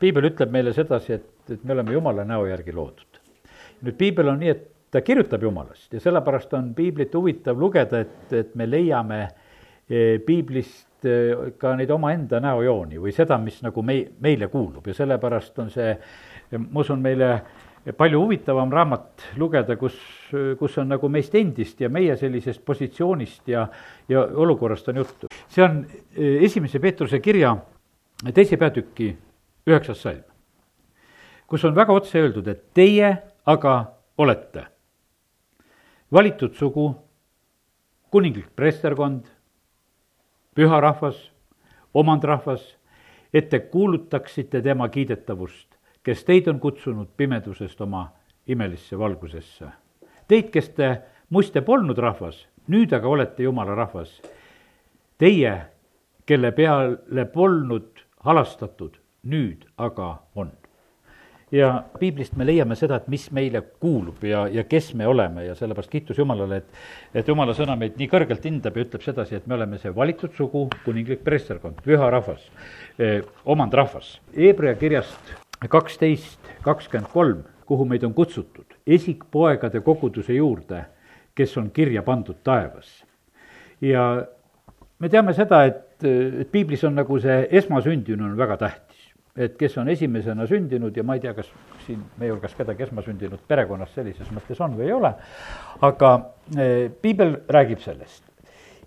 piibel ütleb meile sedasi, et, et me oleme Jumala näo järgi loodud. nüüd piibel on nii, et ta kirjutab Jumalast ja sellepärast on piiblit huvitav lugeda, et, et me leiame eh, piiblist eh, ka neid omaenda näojooni või seda, mis nagu mei-, meile kuulub ja sellepärast on see, ma usun, meile palju huvitavam raamat lugeda, kus, kus on nagu meist endist ja meie sellisest positsioonist ja, ja olukorrast on juttu. see on eh, esimese Peetruse kirja teise peatüki üheksas salm, kus on väga otse öeldud, et teie aga olete valitud sugu, kuninglik preesterkond, püha rahvas, omandrahvas, et te kuulutaksite tema kiidetavust, kes teid on kutsunud pimedusest oma imelisse valgusesse. Teid, kes te muiste polnud rahvas, nüüd aga olete jumala rahvas. Teie, kelle peale polnud halastatud, nüüd aga on ja piiblist me leiame seda, et mis meile kuulub ja, ja kes me oleme ja sellepärast kiitus Jumalale, et et Jumala sõna meid nii kõrgelt hindab ja ütleb sedasi, et me oleme see valitud sugu, kuninglik preesterkond, püha rahvas eh,, omandrahvas. Hebra kirjast kaksteist, kakskümmend kolm, kuhu meid on kutsutud, esikpoegade koguduse juurde, kes on kirja pandud taevas. ja me teame seda, et, et piiblis on nagu see esmasündinu on väga tähtis et kes on esimesena sündinud ja ma ei tea, kas siin meie hulgas kedagi esmasündinud perekonnas sellises mõttes on või ei ole, aga e, piibel räägib sellest.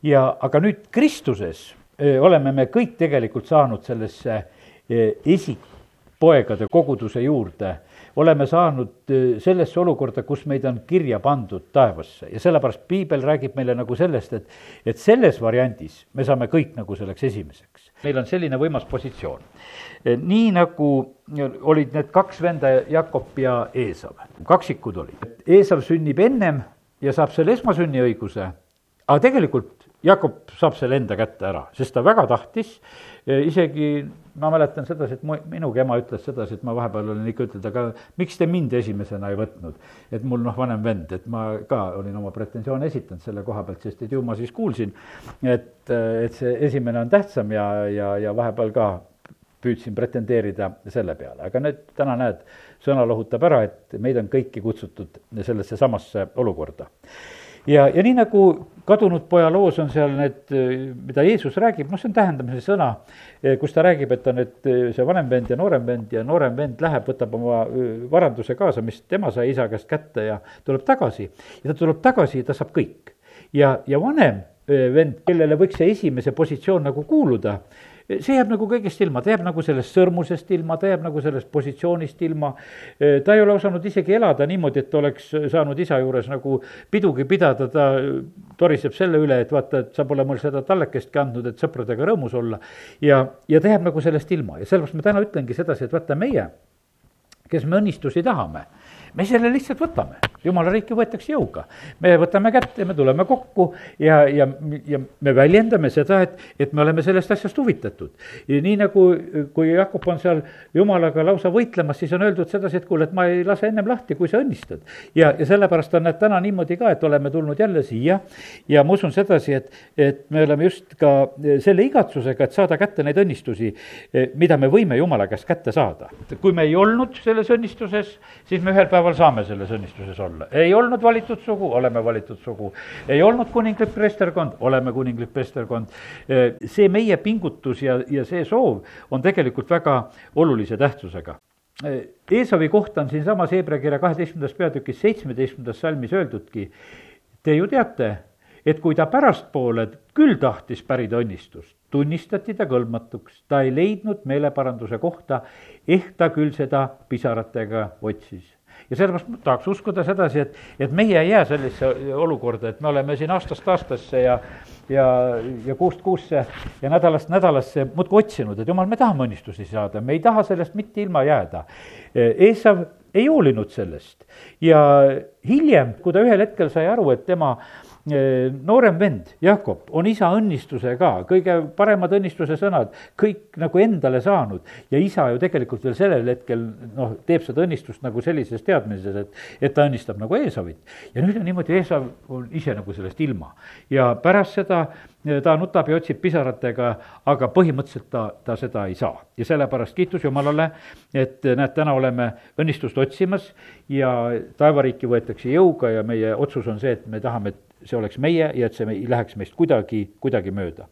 ja aga nüüd Kristuses e, oleme me kõik tegelikult saanud sellesse e, esikpoegade koguduse juurde oleme saanud sellesse olukorda, kus meid on kirja pandud taevasse ja sellepärast piibel räägib meile nagu sellest, et, et selles variandis me saame kõik nagu selleks esimeseks. Meil on selline võimas positsioon. Äh, nii nagu olid need kaks venda, Jakob ja Eesav, kaksikud olid. Eesav sünnib ennem ja saab selle esmasünniõiguse, aga tegelikult Jakob saab selle enda kätte ära, sest ta väga tahtis, isegi ma mäletan sedasi, et mu, minugi ema ütles sedasi, et ma vahepeal olin ikka ütelnud, aga miks te mind esimesena ei võtnud. et mul noh, vanem vend, et ma ka olin oma pretensioone esitanud selle koha pealt, sest et ju ma siis kuulsin, et, et see esimene on tähtsam ja, ja, ja vahepeal ka püüdsin pretendeerida selle peale, aga nüüd täna näed, sõna lohutab ära, et meid on kõiki kutsutud sellesse samasse olukorda ja, ja nii nagu kadunud poja loos on seal need, mida Jeesus räägib, noh, see on tähendamise sõna, kus ta räägib, et on need, see vanem vend ja noorem vend ja noorem vend läheb, võtab oma varanduse kaasa, mis tema sai isa käest kätte ja tuleb tagasi. ja ta tuleb tagasi ja ta saab kõik. ja, ja vanem vend, kellele võiks see esimese positsioon nagu kuuluda, see jääb nagu kõigest ilma, ta jääb nagu sellest sõrmusest ilma, ta jääb nagu sellest positsioonist ilma. ta ei ole osanud isegi elada niimoodi, et oleks saanud isa juures nagu pidugi pidada, ta toriseb selle üle, et vaata, et sa pole mul seda tallekestki andnud, et sõpradega rõõmus olla. ja, ja ta jääb nagu sellest ilma ja sellepärast ma täna ütlengi sedasi, et vaata, meie, kes me õnnistusi tahame me selle lihtsalt võtame, jumala riiki võetakse jõuga. me võtame kätte, me tuleme kokku ja, ja, ja me väljendame seda, et, et me oleme sellest asjast huvitatud. nii nagu, kui Jakob on seal jumalaga lausa võitlemas, siis on öeldud sedasi, et kuule, et ma ei lase ennem lahti, kui sa õnnistad. ja, ja sellepärast on need täna niimoodi ka, et oleme tulnud jälle siia ja ma usun sedasi, et, et me oleme just ka selle igatsusega, et saada kätte neid õnnistusi, mida me võime jumala käest kätte saada. kui me ei olnud selles õnnistuses, siis me ühel päeval saame selles õnnistuses olla. Ei olnud valitud sugu, oleme valitud sugu. ei olnud kuninglik preesterkond, oleme kuninglik preesterkond. see meie pingutus ja, ja see soov on tegelikult väga olulise tähtsusega. Eesavi kohta on siinsamas Hebra kirja kaheteistkümnendas peatükis seitsmeteistkümnendas salmis öeldudki, te ju teate, et kui ta pärastpoole küll tahtis pärida õnnistust, tunnistati ta kõlbmatuks, ta ei leidnud meeleparanduse kohta, ehk ta küll seda pisaratega otsis ja sellepärast tahaks uskuda sedasi, et, et meie ei jää sellisesse olukorda, et me oleme siin aastast aastasse ja ja, ja kuust kuusse ja nädalast nädalasse muudkui otsinud, et jumal, me tahame õnnistusi saada, me ei taha sellest mitte ilma jääda. Eesav ei hoolinud sellest ja hiljem, kui ta ühel hetkel sai aru, et tema noorem vend, Jakob, on isa õnnistuse ka, kõige paremad õnnistuse sõnad, kõik nagu endale saanud. ja isa ju tegelikult veel sellel hetkel noh, teeb seda õnnistust nagu sellises teadmises, et, et ta õnnistab nagu Eesavit. ja nüüd on niimoodi, Eesav on ise nagu sellest ilma. ja pärast seda ta nutab ja otsib pisaratega, aga põhimõtteliselt ta, ta seda ei saa. ja sellepärast kiitus Jumalale, et näed, täna oleme õnnistust otsimas ja taevariiki võetakse jõuga ja meie otsus on see, et me tahame, et see oleks meie ja et see ei läheks meist kuidagi, kuidagi mööda.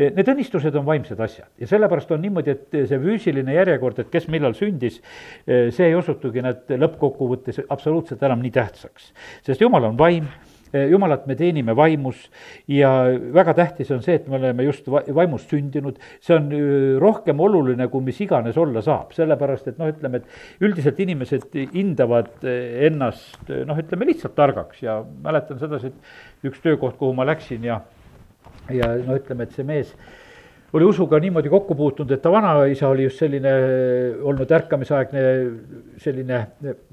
Need õnnistused on vaimsed asjad ja sellepärast on niimoodi, et see füüsiline järjekord, et kes millal sündis, see ei osutugi näed lõppkokkuvõttes absoluutselt enam nii tähtsaks. sest Jumal on vaim jumalat me teenime vaimus ja väga tähtis on see, et me oleme just vaimust sündinud, see on eh, rohkem oluline, kui mis iganes olla saab, sellepärast et noh, ütleme, et üldiselt inimesed hindavad eh, ennast noh, ütleme lihtsalt targaks. Ja mäletan sedasi, et üks töökoht, kuhu ma läksin ja ja no ütleme, et see mees oli usuga niimoodi kokku puutunud, et ta vanaisa oli just selline olnud ärkamisaegne selline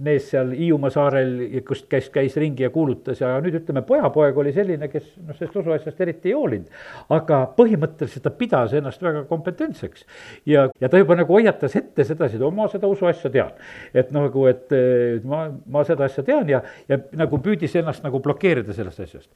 mees seal Hiiumaa saarel, kust käis, käis ringi ja kuulutas ja nüüd ütleme, pojapoeg oli selline, kes noh, sellest usuasjast eriti ei hoolinud. aga põhimõtteliselt ta pidas ennast väga kompetentseks. ja, ja ta juba nagu hoiatas ette sedasi, et ma seda usuasja tean. et nagu, et ma, ma seda asja tean ja, ja nagu püüdis ennast nagu blokeerida sellest asjast.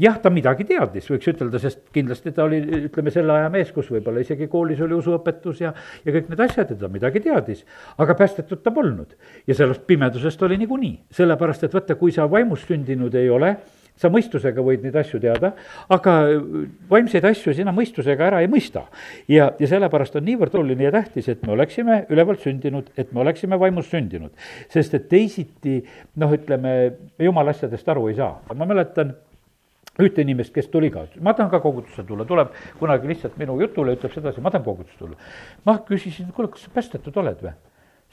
jah, ta midagi teadis, võiks ütelda, sest kindlasti ta oli, ütleme, selle aja mees, kus kus võib-olla isegi koolis oli usuõpetus ja, ja kõik need asjad ja ta midagi teadis. aga päästetud ta polnud ja sellest pimedusest oli niikuinii, sellepärast et vaata, kui sa vaimust sündinud ei ole, sa mõistusega võid neid asju teada, aga vaimseid asju sina mõistusega ära ei mõista. ja, ja sellepärast on niivõrd oluline ja tähtis, et me oleksime ülevalt sündinud, et me oleksime vaimust sündinud. sest et teisiti noh, ütleme, jumala asjadest aru ei saa. ma mäletan ühte inimest, kes tuli ka, ma tahan ka kogudusse tulla, tuleb kunagi lihtsalt minu jutule, ütleb sedasi, ma tahan kogudusse tulla. ma küsisin, kuule, kas sa päästetud oled või?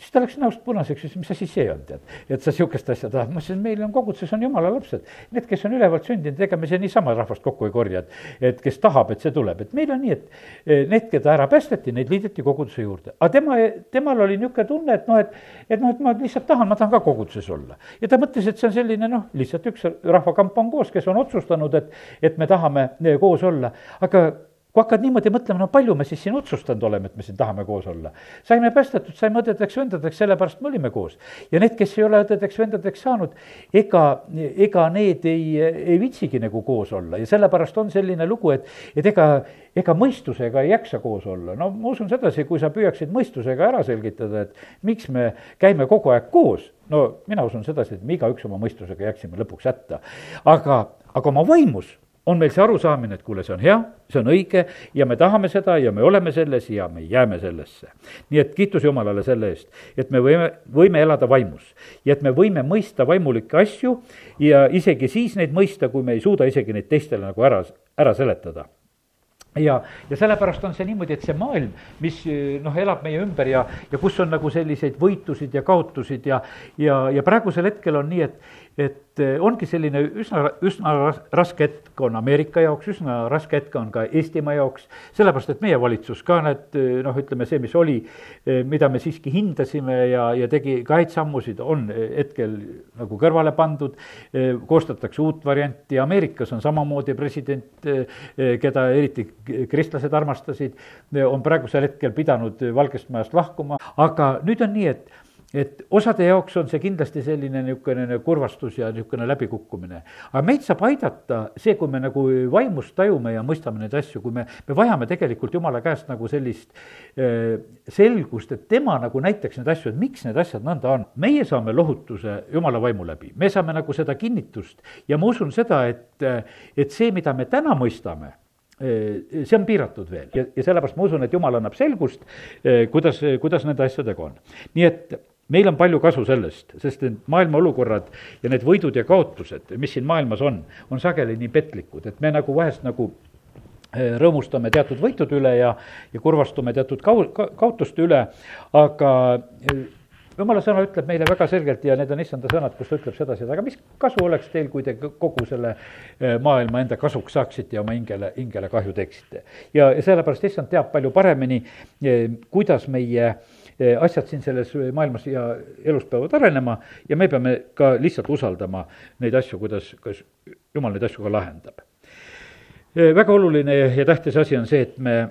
Siis ta läks näost punaseks ütles, mis asi see on, tead. et sa sihukest asja tahad, ma ütlesin, meil on koguduses on jumala lapsed. Need, kes on ülevalt sündinud, ega me siia niisama rahvast kokku ei korja, et, et kes tahab, et see tuleb, et meil on nii, et eh, need, keda ära päästeti, neid liideti koguduse juurde. aga tema, temal oli niisugune tunne, et noh, et, et noh, et ma lihtsalt tahan, ma tahan ka koguduses olla. ja ta mõtles, et see on selline noh, lihtsalt üks rahvakamp on koos, kes on otsustanud, et, et me tahame eh, koos olla, aga kui hakkad niimoodi mõtlema, no palju me siis siin otsustanud oleme, et me siin tahame koos olla. saime päästetud, saime õdedeks-vendadeks, sellepärast me olime koos. ja need, kes ei ole õdedeks-vendadeks saanud, ega, ega need ei, ei viitsigi nagu koos olla ja sellepärast on selline lugu, et, et ega, ega mõistusega ei jaksa koos olla. no ma usun sedasi, kui sa püüaksid mõistusega ära selgitada, et miks me käime kogu aeg koos, no mina usun sedasi, et me igaüks oma mõistusega jääksime lõpuks hätta. aga, aga oma vaimus on meil see arusaamine, et kuule, see on hea, see on õige ja me tahame seda ja me oleme selles ja me jääme sellesse. nii et kiitus Jumalale selle eest, et me võime, võime elada vaimus ja et me võime mõista vaimulikke asju ja isegi siis neid mõista, kui me ei suuda isegi neid teistele nagu ära, ära seletada ja, ja sellepärast on see niimoodi, et see maailm, mis noh, elab meie ümber ja, ja kus on nagu selliseid võitusid ja kaotusid ja, ja, ja praegusel hetkel on nii, et, et eh, ongi selline üsna, üsna raske hetk on Ameerika jaoks, üsna raske hetk on ka Eestimaa jaoks, sellepärast et meie valitsus ka need eh, noh, ütleme see, mis oli, eh, mida me siiski hindasime ja, ja tegi ka häid sammusid, on hetkel nagu kõrvale pandud, koostatakse uut varianti, Ameerikas on samamoodi president, keda eriti kristlased armastasid, on praegusel hetkel pidanud Valgest Majast lahkuma, aga nüüd on nii, et et osade jaoks on see kindlasti selline niisugune kurvastus ja niisugune läbikukkumine. aga meid saab aidata see, kui me nagu vaimust tajume ja mõistame neid asju, kui me, me vajame tegelikult jumala käest nagu sellist äh, selgust, et tema nagu näitaks neid asju, et miks need asjad nõnda on. meie saame lohutuse jumala vaimu läbi, me saame nagu seda kinnitust ja ma usun seda, et, et see, mida me täna mõistame, see on piiratud veel ja, ja sellepärast ma usun, et jumal annab selgust, kuidas, kuidas nende asjadega on. nii et meil on palju kasu sellest, sest need maailma olukorrad ja need võidud ja kaotused, mis siin maailmas on, on sageli nii petlikud, et me nagu vahest nagu eh, rõõmustame teatud võitude üle ja, ja kurvastume teatud kau-, kaotuste üle, aga eh, jumala sõna ütleb meile väga selgelt ja need on issanda sõnad, kus ta ütleb sedasi, et aga mis kasu oleks teil, kui te kogu selle eh, maailma enda kasuks saaksite ja oma hingele, hingele kahju teeksite. ja, ja sellepärast issand teab palju paremini, kuidas meie äh, asjad siin selles maailmas ja elus peavad arenema ja me peame ka lihtsalt usaldama neid asju, kuidas, kas jumal neid asju ka lahendab. väga oluline ja tähtis asi on see, et me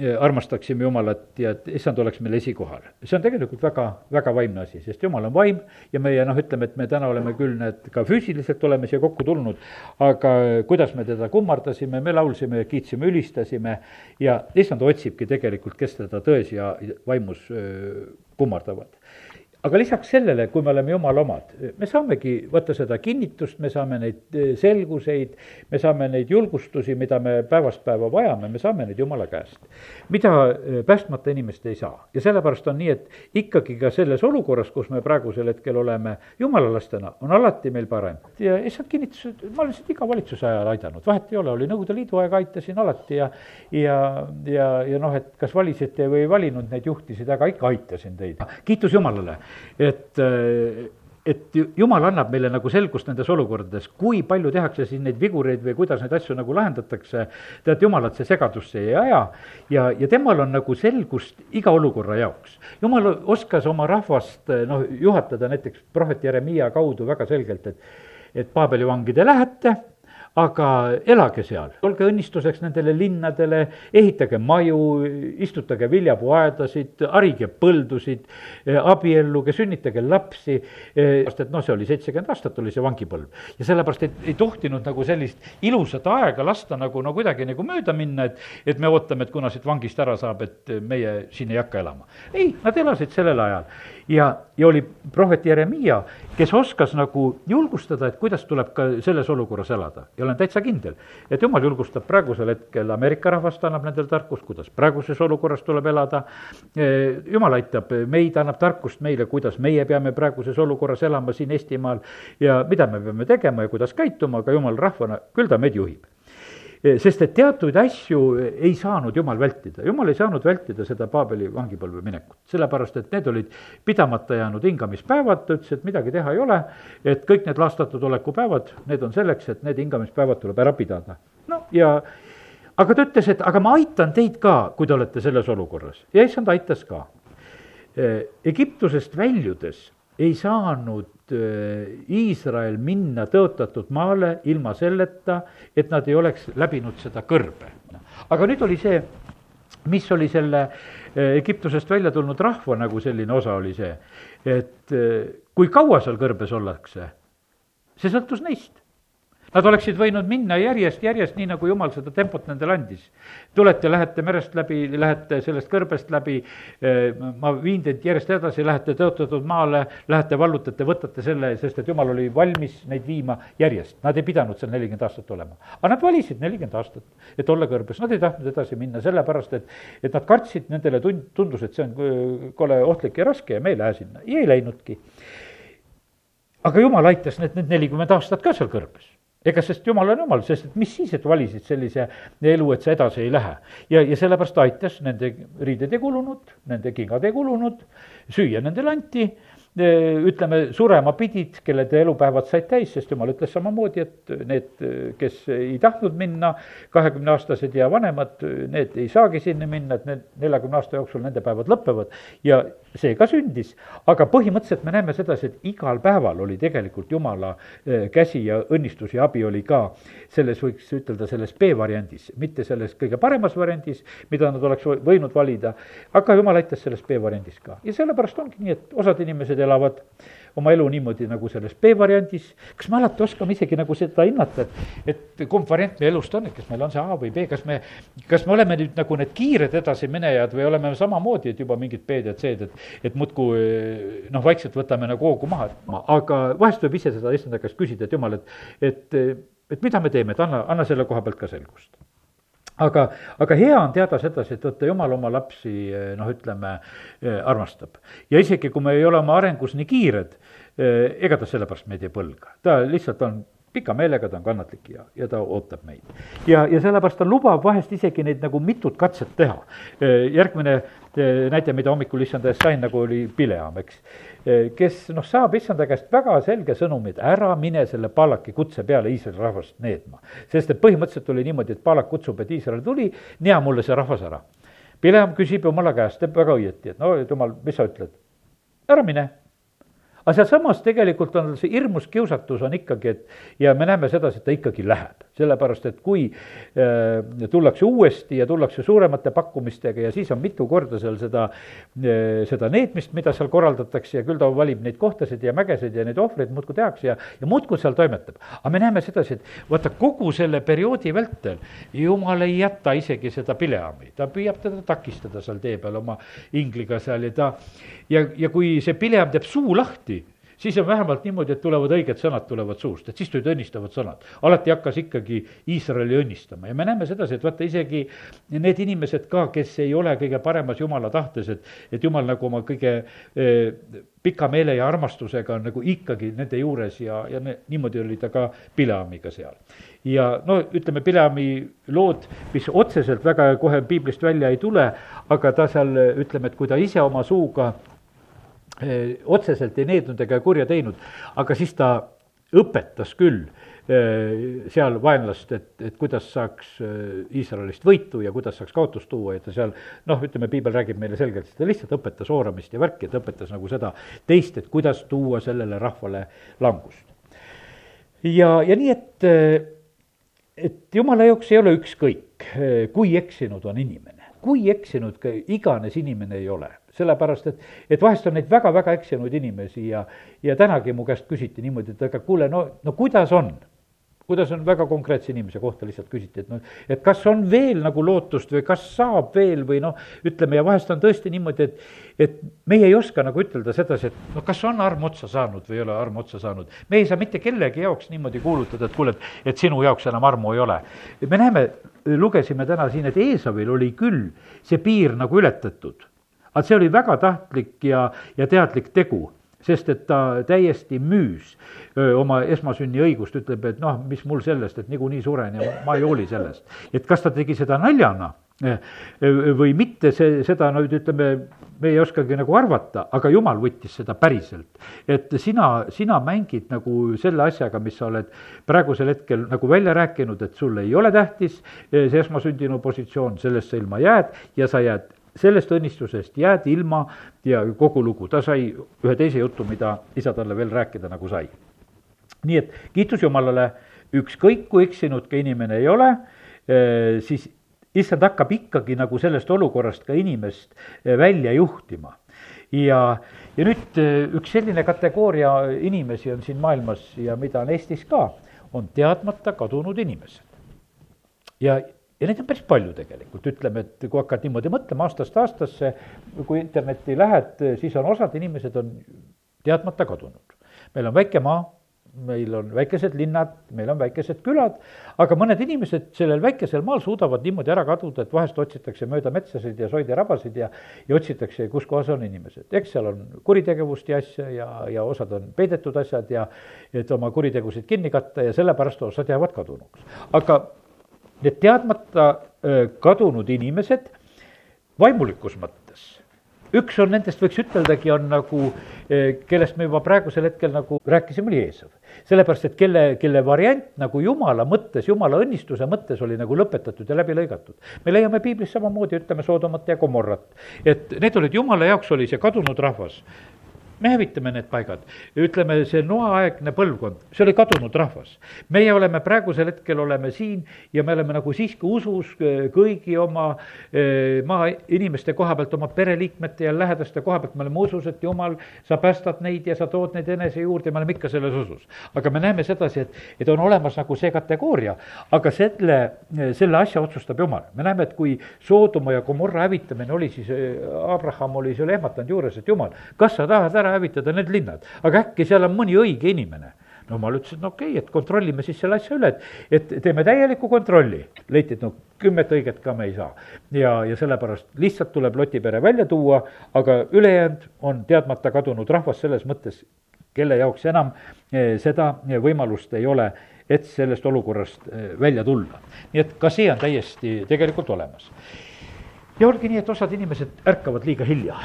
armastaksime Jumalat ja et issand oleks meil esikohal. see on tegelikult väga, väga vaimne asi, sest Jumal on vaim ja meie noh, ütleme, et me täna oleme küll need ka füüsiliselt oleme siia kokku tulnud, aga kuidas me teda kummardasime, me laulsime, kiitsime, ülistasime ja issand otsibki tegelikult, kes teda tões ja vaimus kummardavad aga lisaks sellele, kui me oleme jumala omad, me saamegi võtta seda kinnitust, me saame neid eh, selguseid, me saame neid julgustusi, mida me päevast päeva vajame, me saame neid jumala käest. mida eh, päästmata inimesed ei saa ja sellepärast on nii, et ikkagi ka selles olukorras, kus me praegusel hetkel oleme jumala lastena, on alati meil parem. ja issand kinnitas, et ma olen sind iga valitsuse ajal aidanud, vahet ei ole, oli Nõukogude Liidu aeg, aitasin alati ja ja, ja, ja noh, et kas valisite või ei valinud, neid juhtisid, aga ikka aitasin teid. kiitus Jumalale et et jumal annab meile nagu selgust nendes olukordades, kui palju tehakse siin neid vigureid või kuidas neid asju nagu lahendatakse, tead, jumalat see segadusse ei aja ja, ja temal on nagu selgust iga olukorra jaoks. jumal oskas oma rahvast noh, juhatada näiteks prohvet Jeremiia kaudu väga selgelt, et et Paabeli vangi te lähete aga elage seal, olge õnnistuseks nendele linnadele, ehitage maju, istutage viljapuuaedasid, harige põldusid, eh, abielluge, sünnitage lapsi, eh, sest et noh, see oli seitsekümmend aastat, oli see vangipõlv. ja sellepärast, et ei tohtinud nagu sellist ilusat aega lasta nagu no kuidagi nagu mööda minna, et et me ootame, et kuna siit vangist ära saab, et meie siin ei hakka elama. ei, nad elasid sellel ajal ja, ja oli prohvet Jeremiia, kes oskas nagu julgustada, et kuidas tuleb ka selles olukorras elada ja olen täitsa kindel, et jumal julgustab praegusel hetkel Ameerika rahvast, annab nendele tarkust, kuidas praeguses olukorras tuleb elada. jumal aitab meid, annab tarkust meile, kuidas meie peame praeguses olukorras elama siin Eestimaal ja mida me peame tegema ja kuidas käituma, aga jumal rahvana, küll ta meid juhib Eh, sest et teatuid asju ei saanud jumal vältida, jumal ei saanud vältida seda Paabeli vangipõlve minekut, sellepärast et need olid pidamata jäänud hingamispäevad, ta ütles, et midagi teha ei ole, et kõik need laastatud olekupäevad, need on selleks, et need hingamispäevad tuleb ära pidada. no ja aga ta ütles, et aga ma aitan teid ka, kui te olete selles olukorras ja issand aitas ka. Egiptusest väljudes ei saanud äh, Iisrael minna tõotatud maale ilma selleta, et nad ei oleks läbinud seda kõrbe. aga nüüd oli see, mis oli selle äh, Egiptusest välja tulnud rahva nagu selline osa, oli see, et äh, kui kaua seal kõrbes ollakse, see sõltus neist Nad oleksid võinud minna järjest, järjest, nii nagu jumal seda tempot nendele andis. tulete, lähete merest läbi, lähete sellest kõrbest läbi, eh, ma viin teid järjest edasi, lähete tõotatud maale, lähete vallutate, võtate selle, sest et jumal oli valmis neid viima järjest. Nad ei pidanud seal nelikümmend aastat olema. aga nad valisid nelikümmend aastat, et olla kõrbes, nad ei tahtnud edasi minna, sellepärast et, et nad kartsid, nendele tund-, tundus, et see on äh, kole ohtlik ja raske ja me ei lähe sinna ja ei läinudki. aga jumal aitas need, need nelikümmend aastat ka seal kõrbes ega sest jumal on jumal, sest et mis siis, et valisid sellise elu, et sa edasi ei lähe. ja, ja sellepärast aitas, nende riided ei kulunud, nende kingad ei kulunud, süüa nendele anti ütleme, surema pidid, kelle elupäevad said täis, sest jumal ütles samamoodi, et need, kes ei tahtnud minna, kahekümneaastased ja vanemad, need ei saagi sinna minna, et need neljakümne aasta jooksul nende päevad lõpevad. Ja see ka sündis. aga põhimõtteliselt me näeme sedasi, et igal päeval oli tegelikult jumala eh, käsi ja õnnistus ja abi oli ka selles, võiks ütelda, selles B-variandis, mitte selles kõige paremas variandis, mida nad oleks võinud valida, aga jumal aitas selles B-variandis ka. Ja sellepärast ongi nii, et osad inimesed elavad oma elu niimoodi nagu selles B-variandis, kas me alati oskame isegi nagu seda hinnata, et, et kumb variant meie elust on, et kas meil on see A või B, kas me, kas me oleme nüüd nagu need kiired edasiminejad või oleme samamoodi, et juba mingid B-d ja C-d, et, et muudkui noh, vaikselt võtame nagu hoogu maha, aga vahest võib ise seda issanda käest küsida, et jumal, et, et, et mida me teeme, et anna, anna selle koha pealt ka selgust aga, aga hea on teada sedasi, et vaata, jumal oma lapsi noh, ütleme, armastab. ja isegi, kui me ei ole oma arengus nii kiired, ega ta sellepärast meid ei põlga, ta lihtsalt on pika meelega, ta on kannatlik ja, ja ta ootab meid. ja, ja sellepärast ta lubab vahest isegi neid nagu mitut katset teha. järgmine näide, mida hommikul issanda eest sain, nagu oli Pileam, eks. Kes noh, saab issanda käest väga selge sõnumi, et ära mine selle Palaki kutse peale Iisraeli rahvast needma. sest et põhimõtteliselt oli niimoodi, et Palak kutsub, et Iisrael tuli, nea mulle see rahvas ära. Pileam küsib jumala käest, teeb väga õieti, et no jumal, mis sa ütled? ära mine aga sealsamas tegelikult on see hirmus kiusatus on ikkagi, et ja me näeme sedasi, et ta ikkagi läheb, sellepärast et kui äh, tullakse uuesti ja tullakse suuremate pakkumistega ja siis on mitu korda seal seda äh,, seda neetmist, mida seal korraldatakse ja küll ta valib neid kohtasid ja mägesid ja neid ohvreid muudkui tehakse ja, ja muudkui seal toimetab. aga me näeme sedasi, et vaata, kogu selle perioodi vältel jumal ei jäta isegi seda Pileami, ta püüab teda takistada seal tee peal oma ingliga seal ja ta ja, ja kui see Pileam teeb suu lahti, siis on vähemalt niimoodi, et tulevad õiged sõnad tulevad suust, et siis tulid õnnistavad sõnad. alati hakkas ikkagi Iisraeli õnnistama ja me näeme sedasi, et vaata isegi need inimesed ka, kes ei ole kõige paremas jumala tahtes, et, et jumal nagu oma kõige eh, pika meele ja armastusega on nagu ikkagi nende juures ja, ja ne, niimoodi oli ta ka Pileamiga seal. ja no ütleme, Pileami lood, mis otseselt väga kohe piiblist välja ei tule, aga ta seal ütleme, et kui ta ise oma suuga otseselt ei neednud ega kurja teinud, aga siis ta õpetas küll eh, seal vaenlast, et, et kuidas saaks eh, Iisraelist võitu ja kuidas saaks kaotust tuua ja ta seal noh, ütleme, piibel räägib meile selgelt, ta lihtsalt õpetas ooramist ja värki, ta õpetas nagu seda teist, et kuidas tuua sellele rahvale langust. ja, ja nii, et, et jumala jaoks ei ole ükskõik, kui eksinud on inimene, kui eksinud ka iganes inimene ei ole sellepärast et, et vahest on neid väga-väga eksinud inimesi ja, ja tänagi mu käest küsiti niimoodi, et aga kuule, no, no kuidas on? kuidas on väga konkreetse inimese kohta lihtsalt küsiti, et noh, et kas on veel nagu lootust või kas saab veel või noh, ütleme ja vahest on tõesti niimoodi, et, et meie ei oska nagu ütelda sedasi, et noh, kas on arm otsa saanud või ei ole arm otsa saanud. me ei saa mitte kellegi jaoks niimoodi kuulutada, et kuule, et, et sinu jaoks enam armu ei ole. me näeme, lugesime täna siin, et Eesavil oli küll see piir nagu ületatud aga see oli väga tahtlik ja, ja teadlik tegu, sest et ta täiesti müüs öö, oma esmasünniõigust, ütleb, et noh, mis mul sellest, et niikuinii suren ja ma ei hooli sellest. et kas ta tegi seda naljana või mitte, see, seda nüüd ütleme, me ei oskagi nagu arvata, aga jumal võttis seda päriselt. et sina, sina mängid nagu selle asjaga, mis sa oled praegusel hetkel nagu välja rääkinud, et sulle ei ole tähtis see esmasündinu positsioon, sellest sa ilma jääd ja sa jääd sellest õnnistusest jäädi ilma ja kogu lugu, ta sai ühe teise jutu, mida isa talle veel rääkida nagu sai. nii et kiitus Jumalale, ükskõik kui eksinud ka inimene ei ole, eh, siis issand hakkab ikkagi nagu sellest olukorrast ka inimest eh, välja juhtima. ja, ja nüüd eh, üks selline kategooria inimesi on siin maailmas ja mida on Eestis ka, on teadmata kadunud inimesed. ja ja neid on päris palju tegelikult, ütleme, et kui hakkad niimoodi mõtlema aastast aastasse, kui internetti lähed, siis on osad inimesed on teadmata kadunud. meil on väike maa, meil on väikesed linnad, meil on väikesed külad, aga mõned inimesed sellel väikesel maal suudavad niimoodi ära kaduda, et vahest otsitakse mööda metsasid ja soid ja rabasid ja, ja otsitakse, kus kohas on inimesed. eks seal on kuritegevust ja asja ja, ja osad on peidetud asjad ja et oma kuritegusid kinni katta ja sellepärast osad jäävad kadunuks. aga need teadmata kadunud inimesed vaimulikus mõttes. üks on nendest, võiks üteldagi, on nagu, kellest me juba praegusel hetkel nagu rääkisime, oli Eesav. sellepärast, et kelle, kelle variant nagu jumala mõttes, jumala õnnistuse mõttes oli nagu lõpetatud ja läbi lõigatud. me leiame piiblis samamoodi, ütleme Soodomat ja Gomorrat. et need olid, jumala jaoks oli see kadunud rahvas me hävitame need paigad. ütleme, see noaaegne põlvkond, see oli kadunud rahvas. meie oleme praegusel hetkel, oleme siin ja me oleme nagu siiski usus kõigi oma eh, maainimeste koha pealt, oma pereliikmete ja lähedaste koha pealt, me oleme usus, et jumal, sa päästad neid ja sa tood neid enese juurde me oleme ikka selles usus. aga me näeme sedasi, et, et on olemas nagu see kategooria, aga selle, selle asja otsustab jumal. me näeme, et kui Soodoma ja Gomorra hävitamine oli, siis Abraham oli seal ehmatanud juures, et jumal, kas sa tahad ära hävitada need linnad, aga äkki seal on mõni õige inimene no jumal ütles, et no okei okay,, et kontrollime siis selle asja üle, et, et teeme täieliku kontrolli. leiti, et no kümmet õiget ka me ei saa. ja, ja sellepärast lihtsalt tuleb Loti pere välja tuua, aga ülejäänud on teadmata kadunud rahvas selles mõttes, kelle jaoks enam eh, seda võimalust ei ole, et sellest olukorrast eh, välja tulla. nii et ka see on täiesti tegelikult olemas. ja olgi nii, et osad inimesed ärkavad liiga hilja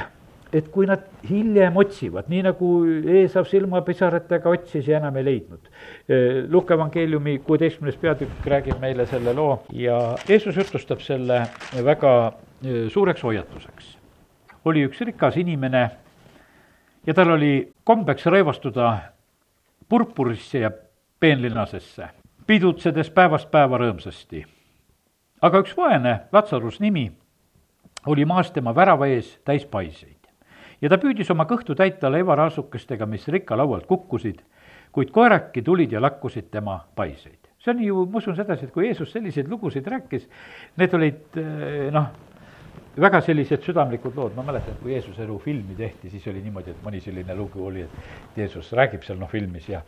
et kui nad hiljem otsivad, nii nagu Eesav silmapisaratega otsis ja enam ei leidnud. Luka evangeeliumi kuueteistkümnes peatükk räägib meile selle loo ja Jeesus jutustab selle väga suureks hoiatuseks. oli üks rikas inimene ja tal oli kombeks rõivastuda purpurisse ja peenlinasesse, pidutsedes päevast päeva rõõmsasti. aga üks vaene, Latsarus nimi, oli maas tema värava ees täis paiseid. Ja ta püüdis oma kõhtu täita leivaraasukestega, mis rikkalaualt kukkusid, kuid koeraki tulid ja lakkusid tema paiseid. see on ju, ma usun sedasi, et kui Jeesus selliseid lugusid rääkis, need olid noh, väga sellised südamlikud lood, ma mäletan, et kui Jeesuse elu filmi tehti, siis oli niimoodi, et mõni selline lugu oli, et Jeesus räägib seal noh filmis ja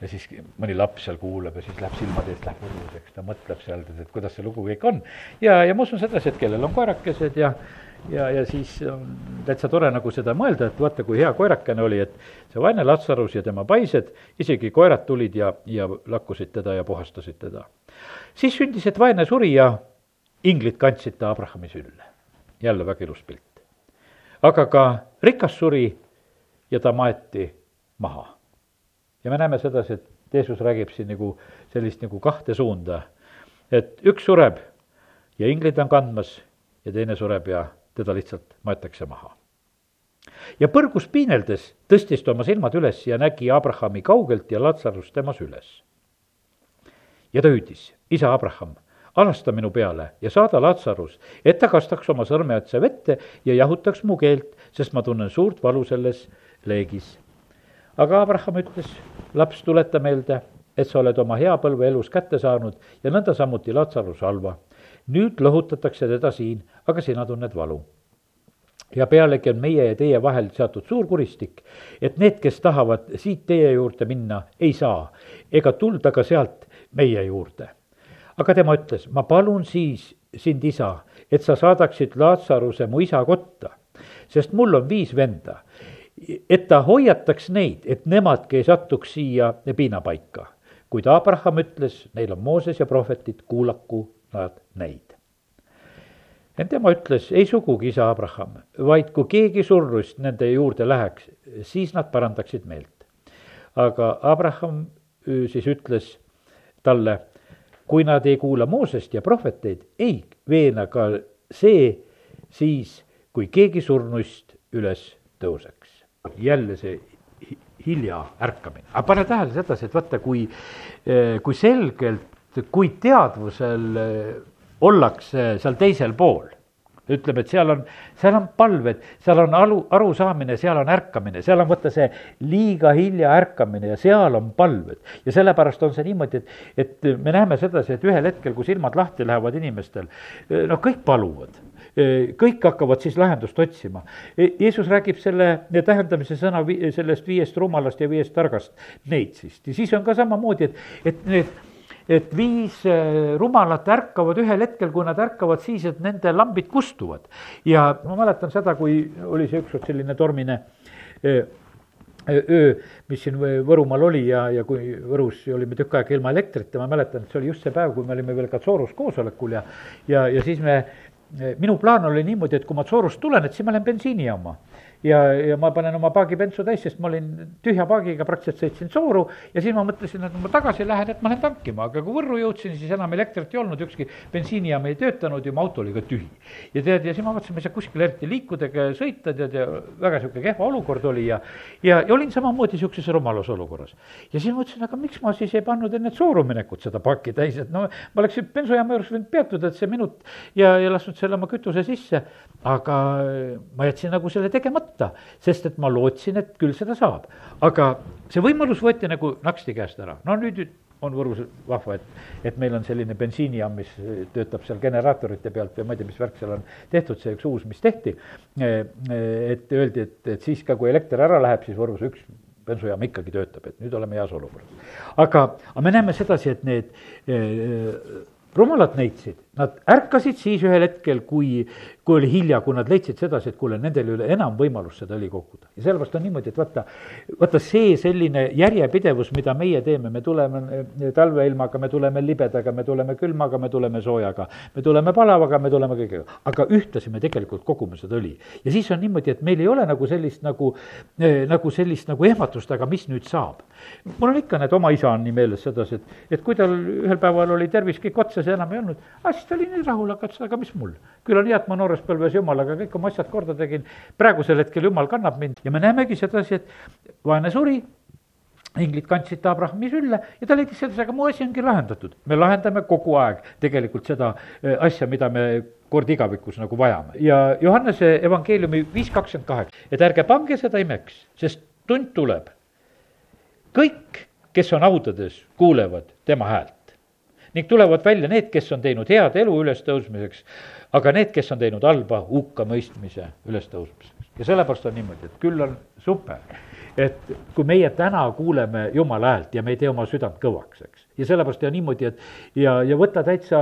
ja siis mõni laps seal kuulab ja siis läheb silmade eest läheb võrguseks, ta mõtleb seal, et kuidas see lugu kõik on. ja, ja ma usun sedasi, et kellel on koerakesed ja, ja, ja siis on täitsa tore nagu seda mõelda, et vaata, kui hea koerakene oli, et see vaene Latsarus ja tema paised, isegi koerad tulid ja, ja lakkusid teda ja puhastasid teda. siis sündis, et vaene suri ja inglid kandsid ta Abrahami sülle jälle väga ilus pilt. aga ka rikas suri ja ta maeti maha. ja me näeme sedasi, et Jeesus räägib siin nagu sellist nagu kahte suunda, et üks sureb ja inglid on kandmas ja teine sureb ja teda lihtsalt maetakse maha. ja põrgus piineldes tõstis ta oma silmad üles ja nägi Abrahami kaugelt ja Latsarust temas üles. ja ta hüüdis, isa Abraham alasta minu peale ja saada Latsarus, et ta kastaks oma sõrmeotsa vette ja jahutaks mu keelt, sest ma tunnen suurt valu selles leegis. aga Abraham ütles, laps, tuleta meelde, et sa oled oma hea põlve elus kätte saanud ja nõnda samuti Latsarus halva. Nüüd lohutatakse teda siin, aga sina tunned valu ja pealegi on meie ja teie vahel seatud suur kuristik, et need, kes tahavad siit teie juurde minna, ei saa ega tulda ka sealt meie juurde aga tema ütles, ma palun siis sind, isa, et sa saadaksid Laatsaruse mu isa kotta, sest mul on viis venda, et ta hoiataks neid, et nemadki ei satuks siia piinapaika. kuid Abraham ütles, neil on Mooses ja prohvetid, kuulaku nad neid. ent tema ütles, ei sugugi, isa Abraham, vaid kui keegi surnuist nende juurde läheks, siis nad parandaksid meelt. aga Abraham siis ütles talle kui nad ei kuula Moosest ja prohveteid, ei veena ka see siis, kui keegi surnuist üles tõuseks. jälle see hilja ärkamine, aga pane tähele sedasi, et vaata, kui, kui selgelt, kui teadvusel ollakse seal teisel pool ütleb, et seal on, seal on palved, seal on aru, arusaamine, seal on ärkamine, seal on vaata see liiga hilja ärkamine ja seal on palved. ja sellepärast on see niimoodi, et, et me näeme sedasi, et ühel hetkel, kui silmad lahti lähevad inimestel, noh, kõik paluvad kõik hakkavad siis lahendust otsima. Jeesus räägib selle tähendamise sõna sellest viiest rumalast ja viiest targast neitsist ja siis on ka samamoodi, et, et need et viis äh, rumalat ärkavad ühel hetkel, kui nad ärkavad siis, et nende lambid kustuvad. ja ma mäletan seda, kui oli see ükskord selline tormine äh, öö, mis siin Võrumaal oli ja, ja kui Võrus olime tükk aega ilma elektrita, ma mäletan, et see oli just see päev, kui me olime veel ka Soorus koosolekul ja ja, ja siis me, minu plaan oli niimoodi, et kui ma Soorust tulen, et siis ma lähen bensiinijaama ja, ja ma panen oma paagibentsu täis, sest ma olin tühja paagiga, praktiliselt sõitsin sooru ja siis ma mõtlesin, et ma tagasi lähen, et ma lähen tankima, aga kui Võrru jõudsin, siis enam elektrit ei olnud, ükski bensiinijaam ei töötanud ja mu auto oli ka tühi. ja tead, ja siis ma mõtlesin, ma ei saa kuskile eriti liikuda ega sõita, tead, ja väga sihuke kehva olukord oli ja, ja, ja olin samamoodi sihukeses rumalas olukorras. ja siis mõtlesin, aga miks ma siis ei pannud enne sooru minekut seda pakki täis, et no ma oleksin bensujaama juures võinud peatuda, et see minut ja, ja lasknud selle oma kütuse sisse, aga ma jätsin nagu selle tegemata võtta, sest et ma lootsin, et küll seda saab. aga see võimalus võeti nagu naksti käest ära, no nüüd on Võrus vahva, et, et meil on selline bensiinijaam, mis töötab seal generaatorite pealt või ma ei tea, mis värk seal on tehtud, see üks uus, mis tehti. et öeldi, et, et siis ka, kui elekter ära läheb, siis Võrus üks bensujaam ikkagi töötab, et nüüd oleme heas olukorras. aga, aga me näeme sedasi, et need eh, rumalad neitsid, nad ärkasid siis ühel hetkel, kui, kui oli hilja, kui nad leidsid sedasi, et kuule, nendel ei ole enam võimalust seda õli koguda. ja sellepärast on niimoodi, et vaata, vaata see selline järjepidevus, mida meie teeme, me tuleme eh, talveilmaga, me tuleme libedaga, me tuleme külmaga, me tuleme soojaga, me tuleme palavaga, me tuleme kõigega, aga ühtlasi me tegelikult kogume seda õli. ja siis on niimoodi, et meil ei ole nagu sellist nagu eh,, nagu sellist nagu ehmatust, aga mis nüüd saab. mul on ikka need oma isa on nii meeles sedasi, et, et kui tal ühel päeval oli tervis kõik otsas ja enam ei olnud, ah siis oli nii rahul, aga mis mul, küll on hea, et ma noores nooruspõlves jumalaga kõik oma asjad korda tegin, praegusel hetkel jumal kannab mind. Ja me näemegi sedasi, et vaene suri, inglid kandsid ta Abrahami sülle ja ta leidis sedasi, aga mu asi ongi lahendatud. me lahendame kogu aeg tegelikult seda eh, asja, mida me kord igavikus nagu vajame. Ja Johannese evangeeliumi viis kakskümmend kaheksa, et ärge pange seda imeks, sest tund tuleb. kõik, kes on haudades, kuulevad tema häält ning tulevad välja need, kes on teinud head elu ülestõusmiseks, aga need, kes on teinud halba hukkamõistmise ülestõusmiseks. ja sellepärast on niimoodi, et küll on super, et kui meie täna kuuleme Jumala häält ja me ei tee oma südant kõvaks, eks ja sellepärast ja niimoodi, et ja, ja võtta täitsa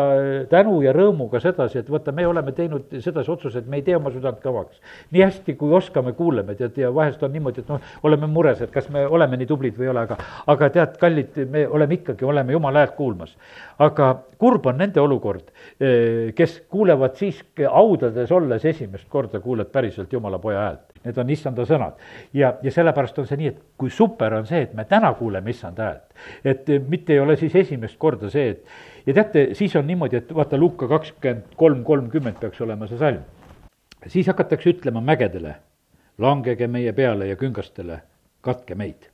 tänu ja rõõmuga sedasi, et vaata, me oleme teinud sedasi otsuse, et me ei tee oma südant kõvaks. nii hästi, kui oskame, kuuleme, tead, ja vahest on niimoodi, et noh, oleme mures, et kas me oleme nii tublid või ei ole, aga aga tead, kallid, me oleme ikkagi, oleme jumala häält kuulmas. aga kurb on nende olukord, eh, kes kuulevad siis haudades olles esimest korda, kuuled päriselt jumala poja häält. Need on issanda sõnad. ja, ja sellepärast on see nii, et kui super on see, et me täna kuuleme issanda häält. Et mitte ei ole siis esimest korda see, et ja teate, siis on niimoodi, et vaata, Luuka kakskümmend kolm, kolmkümmend peaks olema see salm. siis hakatakse ütlema mägedele, langege meie peale ja küngastele, katke meid.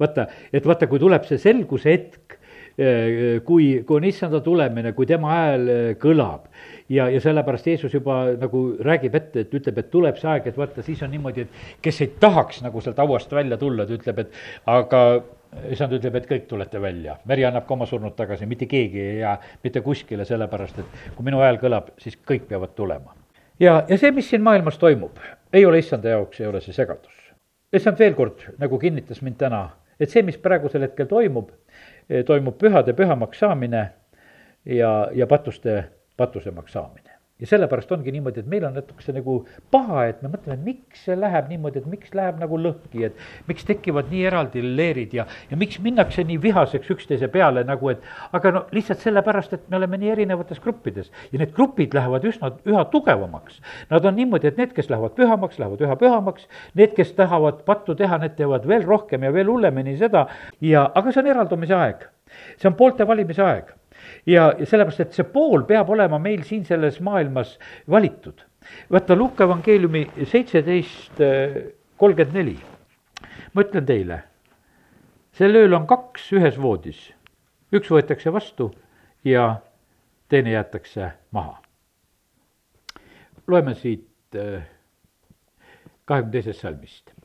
vaata, et vaata, kui tuleb see selguse hetk, eh, kui, kui on issanda tulemine, kui tema hääl eh, kõlab ja, ja sellepärast Jeesus juba nagu räägib ette, et ütleb, et tuleb see aeg, et vaata, siis on niimoodi, et kes ei tahaks nagu sealt hauast välja tulla, ta ütleb, et aga issand ütleb, et kõik tulete välja, meri annab ka oma surnud tagasi, mitte keegi ei jää mitte kuskile, sellepärast et kui minu hääl kõlab, siis kõik peavad tulema. ja, ja see, mis siin maailmas toimub, ei ole issanda jaoks, ei ole see segadus. issand veel kord nagu kinnitas mind täna, et see, mis praegusel hetkel toimub, toimub pühade pühamaks saamine ja, ja patuste patusemaks saamine. Ja sellepärast ongi niimoodi, et meil on natukese nagu paha, et me mõtleme, miks see läheb niimoodi, et miks läheb nagu lõhki, et miks tekivad nii eraldi leerid ja, ja miks minnakse nii vihaseks üksteise peale nagu, et aga no lihtsalt sellepärast, et me oleme nii erinevates gruppides ja need grupid lähevad üsna, üha tugevamaks. Nad on niimoodi, et need, kes lähevad pühamaks, lähevad üha pühamaks, need, kes tahavad pattu teha, need teevad veel rohkem ja veel hullemini seda ja, aga see on eraldumise aeg. see on poolte valimise aeg ja, ja sellepärast, et see pool peab olema meil siin selles maailmas valitud. vaata Luuka evangeeliumi seitseteist kolmkümmend neli. ma ütlen teile, sel ööl on kaks ühes voodis, üks võetakse vastu ja teine jäetakse maha. loeme siit äh, kahekümne teisest salmist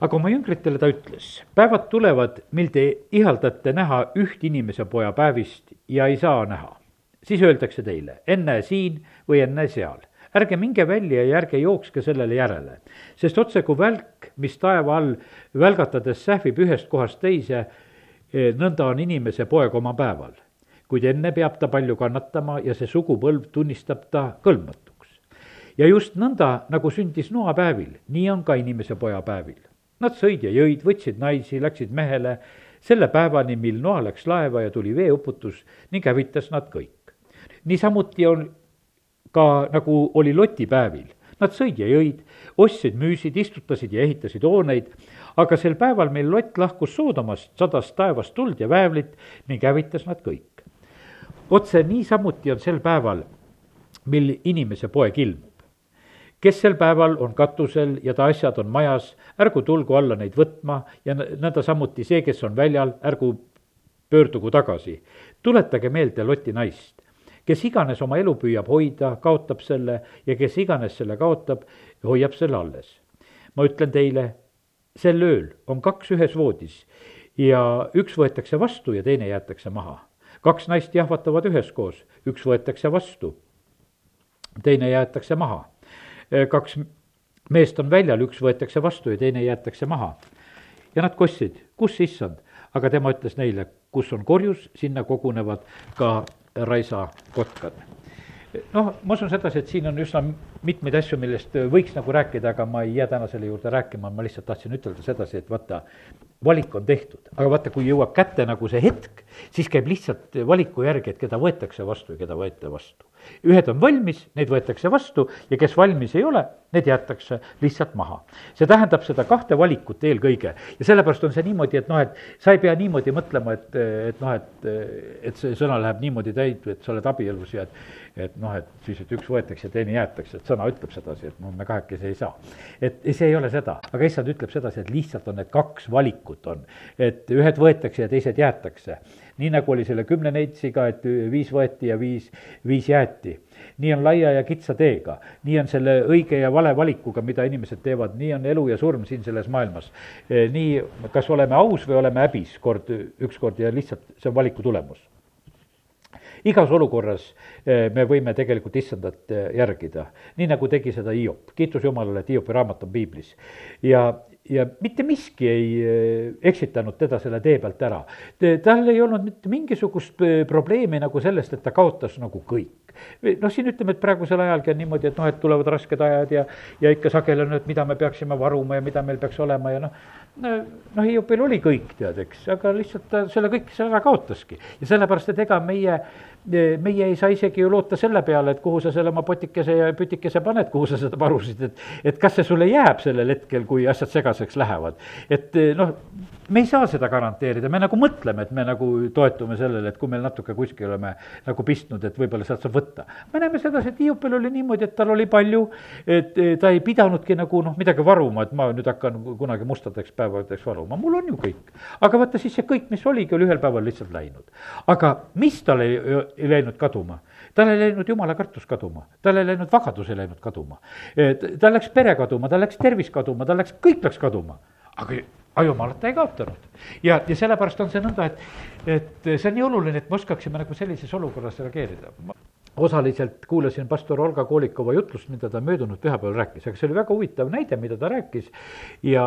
aga oma jüngritele ta ütles, päevad tulevad, mil te ihaldate näha üht inimese poja päevist ja ei saa näha. siis öeldakse teile, enne siin või enne seal. ärge minge välja ja ärge jookske sellele järele, sest otse kui välk, mis taeva all välgatades sähvib ühest kohast teise, eh, nõnda on inimese poeg oma päeval. kuid enne peab ta palju kannatama ja see sugupõlv tunnistab ta kõlbmatuks. ja just nõnda, nagu sündis Noa päevil, nii on ka inimese poja päevil Nad sõid ja jõid, võtsid naisi, läksid mehele, selle päevani, mil Noa läks laeva ja tuli veeuputus ning hävitas nad kõik. niisamuti on ka nagu oli Loti päevil. Nad sõid ja jõid, ostsid, müüsid, istutasid ja ehitasid hooneid, aga sel päeval, mil Lott lahkus Soodomast, sadas taevast tuld ja väävlit ning hävitas nad kõik. otse niisamuti on sel päeval, mil inimese poeg ilmub kes sel päeval on katusel ja ta asjad on majas, ärgu tulgu alla neid võtma ja nõnda samuti see, kes on väljal, ärgu pöördugu tagasi. tuletage meelde Loti naist, kes iganes oma elu püüab hoida, kaotab selle ja kes iganes selle kaotab, hoiab selle alles. ma ütlen teile, sel ööl on kaks ühes voodis ja üks võetakse vastu ja teine jäetakse maha. kaks naist jahvatavad üheskoos, üks võetakse vastu, teine jäetakse maha kaks meest on väljal, üks võetakse vastu ja teine jäetakse maha. ja nad kostsid, kus issand, aga tema ütles neile, kus on korjus, sinna kogunevad ka raisakotkad noh, ma usun sedasi, et siin on üsna mitmeid asju, millest võiks nagu rääkida, aga ma ei jää täna selle juurde rääkima, ma lihtsalt tahtsin ütelda sedasi, et vaata, valik on tehtud, aga vaata, kui jõuab kätte nagu see hetk, siis käib lihtsalt valiku järgi, et keda võetakse vastu ja keda võeta vastu ühed on valmis, neid võetakse vastu ja kes valmis ei ole, need jäetakse lihtsalt maha. see tähendab seda kahte valikut eelkõige. Ja sellepärast on see niimoodi, et noh, et sa ei pea niimoodi mõtlema, et, et noh, et, et see sõna läheb niimoodi täitu, et sa oled abielus ja et, et noh, et siis, et üks võetakse ja teine jäetakse, et sõna ütleb sedasi, et noh, me kahekesi ei saa. et see ei ole seda, aga issand ütleb sedasi, et lihtsalt on need kaks valikut on, et ühed võetakse ja teised jäetakse nii nagu oli selle kümne neitsiga, et viis võeti ja viis, viis jäeti. nii on laia ja kitsa teega, nii on selle õige ja vale valikuga, mida inimesed teevad, nii on elu ja surm siin selles maailmas. E, nii, kas oleme aus või oleme häbis kord, ükskord ja lihtsalt see on valiku tulemus igas olukorras e, me võime tegelikult issandat e, järgida, nii nagu tegi seda Hiop. kiitus Jumalale, et Hiopi raamat on piiblis. ja, ja mitte miski ei eh, eksitanud teda selle tee pealt ära. tal ei olnud mitte mingisugust eh, probleemi nagu sellest, et ta kaotas nagu kõik. noh, siin ütleme, et praegusel ajalgi on niimoodi, et noh, et tulevad rasked ajad ja, ja ikka sageli on, et mida me peaksime varuma ja mida meil peaks olema ja noh, noh, Hiopil oli kõik, tead, eks, aga lihtsalt ta selle kõik ära kaotaski. ja sellepärast, et ega meie meie ei saa isegi ju loota selle peale, et kuhu sa selle oma potikese ja pütikese paned, kuhu sa seda varusid, et et kas see sulle jääb sellel hetkel, kui asjad segaseks lähevad. et noh, me ei saa seda garanteerida, me nagu mõtleme, et me nagu toetume sellele, et kui meil natuke kuskil oleme nagu pistnud, et võib-olla sealt saab võtta. me näeme sedasi, et Hiopil oli niimoodi, et tal oli palju, et ta ei pidanudki nagu noh, midagi varuma, et ma nüüd hakkan kunagi mustadeks päevadeks varuma, mul on ju kõik. aga vaata siis see kõik, mis oligi, oli ühel päeval lihtsalt läinud. aga mis tal ei ei läinud kaduma. tal ei läinud jumala kartus kaduma, tal ei läinud vagadus ei läinud kaduma. tal läks pere kaduma, tal läks tervis kaduma, tal läks, kõik läks kaduma. aga aga jumalat ta ei kaotanud. ja, ja sellepärast on see nõnda, et, et see on nii oluline, et me oskaksime nagu sellises olukorras reageerida osaliselt kuulasin pastor Olga Koolikova jutlust, mida ta möödunud pühapäeval rääkis, aga see oli väga huvitav näide, mida ta rääkis. ja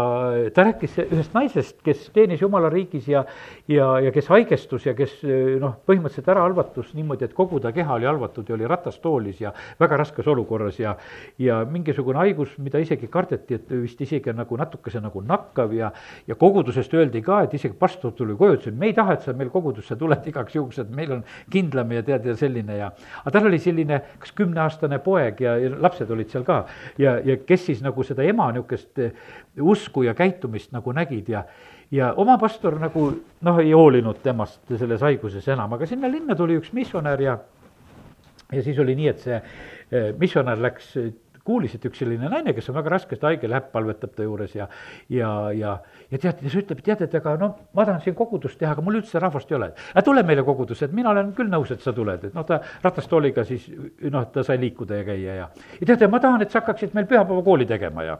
ta rääkis ühest naisest, kes teenis jumala riigis ja, ja, ja kes haigestus ja kes noh, põhimõtteliselt ära halvatus niimoodi, et kogu ta keha oli halvatud ja oli ratastoolis ja väga raskes olukorras ja, ja mingisugune haigus, mida isegi kardeti, et vist isegi nagu natukese nagu nakkav ja, ja kogudusest öeldi ka, et isegi pastor tuli koju, ütles, et me ei taha, et sa meil kogudusse tuled igaks juhuks, et meil on kindlam ja tead ja selline ja, aga tal oli selline kas kümneaastane poeg ja, ja lapsed olid seal ka. Ja, ja kes siis nagu seda ema niisugust eh, usku ja käitumist nagu nägid ja ja oma pastor nagu noh, ei hoolinud temast selles haiguses enam, aga sinna linna tuli üks missionär ja ja siis oli nii, et see eh, missionär läks kuulis, et üks selline naine, kes on väga raskesti haige, läheb, palvetab ta juures ja, ja, ja, ja tead, siis ütleb, tead, et aga no ma tahan siin kogudust teha, aga mul üldse rahvast ei ole. aga tule meile kogudusse, et mina olen küll nõus, et sa tuled, et noh, ta ratastooliga siis noh, ta sai liikuda ja käia ja. ja tead, ma tahan, et sa hakkaksid meil pühapäevakooli tegema ja,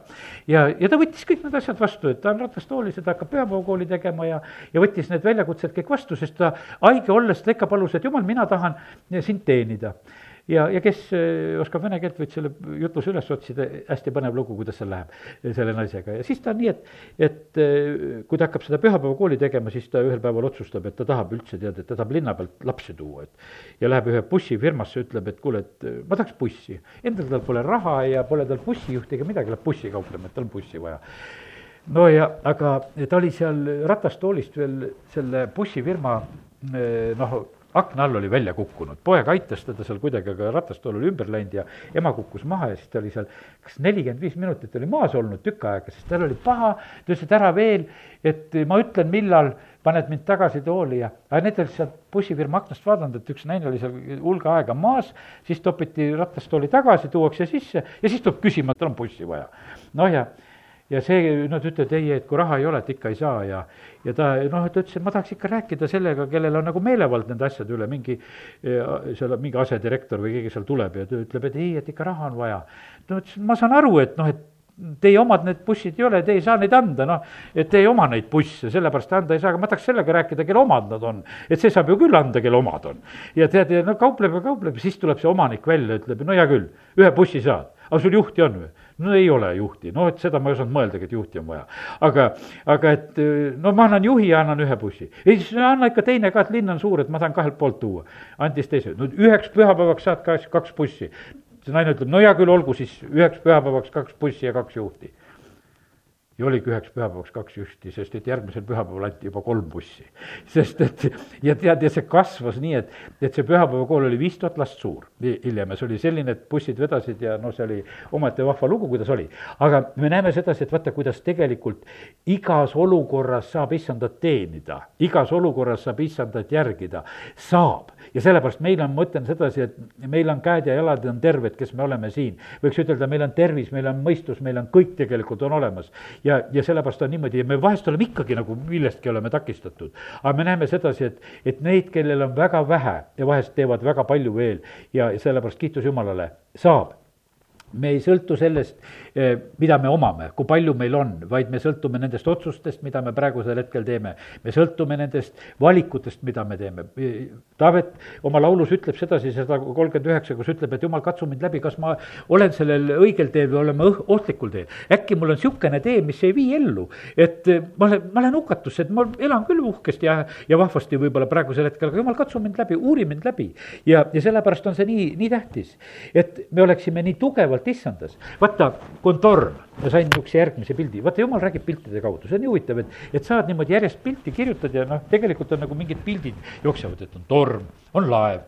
ja, ja ta võttis kõik need asjad vastu, et ta on ratastoolis ja ta hakkab pühapäevakooli tegema ja, ja võttis need väljakutsed kõik vastu, sest ta haige olles ta ikka palus, et jumal, mina tahan sind teenida ja, ja kes äh, oskab vene keelt, võid selle jutluse üles otsida, hästi põnev lugu, kuidas seal läheb äh, selle naisega. Ja siis ta on nii, et, et äh, kui ta hakkab seda pühapäevakooli tegema, siis ta ühel päeval otsustab, et ta tahab üldse teada, et ta tahab linna pealt lapsi tuua, et ja läheb ühe bussifirmasse, ütleb, et kuule, et ma tahaks bussi. Endal tal pole raha ja pole tal bussijuhti ega midagi, läheb bussi kauplema, et tal on bussi vaja. No ja, aga ta oli seal ratastoolist veel selle bussifirma noh, akna all oli välja kukkunud, poeg aitas teda seal kuidagi, aga ratastool oli ümber läinud ja ema kukkus maha ja siis ta oli seal kas nelikümmend viis minutit oli maas olnud tükk aega, sest tal oli paha, ta ütles, et ära veel, et ma ütlen, millal paned mind tagasi tooli ja, aga need olid sealt bussifirma aknast vaadanud, et üks naine oli seal hulga aega maas, siis topiti ratastooli tagasi, tuuakse sisse ja siis tuleb küsima, et on bussi vaja. noh, ja ja see, nad ütlevad ei, et kui raha ei ole, et ikka ei saa ja, ja ta noh, ta ütles, et ma tahaks ikka rääkida sellega, kellel on nagu meelevald nende asjade üle, mingi seal mingi asedirektor või keegi seal tuleb ja ta ütleb, et ei, et ikka raha on vaja. no ütles, ma saan aru, et noh, et teie omad need bussid ei ole, te ei saa neid anda, noh, et te ei oma neid busse, sellepärast anda ei saa, aga ma tahaks sellega rääkida, kelle omad nad on. et see saab ju küll anda, kelle omad on. ja tead, no kaupleb ja kaupleb, siis tuleb see omanik välja, ütleb, no hea küll, ühe bussi saad, aga sul juhti on või? no ei ole juhti, no et seda ma ei osanud mõeldagi, et juhti on vaja. aga, aga et no ma annan juhi ja annan ühe bussi. ei, siis anna ikka teine ka, et linn on suur, et ma tahan kahelt poolt tuua. andis teise, no üheks pühapäevaks saad ka kaks bussi. see naine ütleb, no hea küll, olgu siis üheks pühapäevaks kaks bussi ja kaks juhti ja oligi üheks pühapäevaks kaks juhti, sest et järgmisel pühapäeval anti juba kolm bussi. sest et ja tead, ja see kasvas nii, et, et see pühapäevakool oli viis tuhat last suur hiljem ja see oli selline, et bussid vedasid ja noh, see oli omaette vahva lugu, kuidas oli. aga me näeme sedasi, et vaata, kuidas tegelikult igas olukorras saab issandat teenida, igas olukorras saab issandat järgida, saab ja sellepärast meil on, ma ütlen sedasi, et meil on käed ja jalad on terved, kes me oleme siin. võiks ütelda, meil on tervis, meil on mõistus, meil on kõik tegelikult on olemas. ja, ja sellepärast on niimoodi ja me vahest oleme ikkagi nagu millestki oleme takistatud. aga me näeme sedasi, et, et neid, kellel on väga vähe ja vahest teevad väga palju veel ja, sellepärast kiitus Jumalale, saab me ei sõltu sellest, eh, mida me omame, kui palju meil on, vaid me sõltume nendest otsustest, mida me praegusel hetkel teeme. me sõltume nendest valikutest, mida me teeme. Taavet oma laulus ütleb sedasi, sada kolmkümmend üheksa, kus ütleb, et jumal, katsu mind läbi, kas ma olen sellel õigel teel või olen ma ohtlikul teel. äkki mul on niisugune tee, mis ei vii ellu, et eh, ma olen, ma olen hukatusse, et ma elan küll uhkesti ja, ja vahvasti võib-olla praegusel hetkel, aga jumal, katsu mind läbi, uuri mind läbi. ja, ja sellepärast on see nii, nii tähtis, et me oleksime nii tugevalt ainult issandas. vaata, kui on torm, ma sain niisuguse järgmise pildi, vaata jumal räägib piltide kaudu, see on nii huvitav, et, et saad niimoodi järjest pilti kirjutad ja noh, tegelikult on nagu mingid pildid jooksevad, et on torm, on laev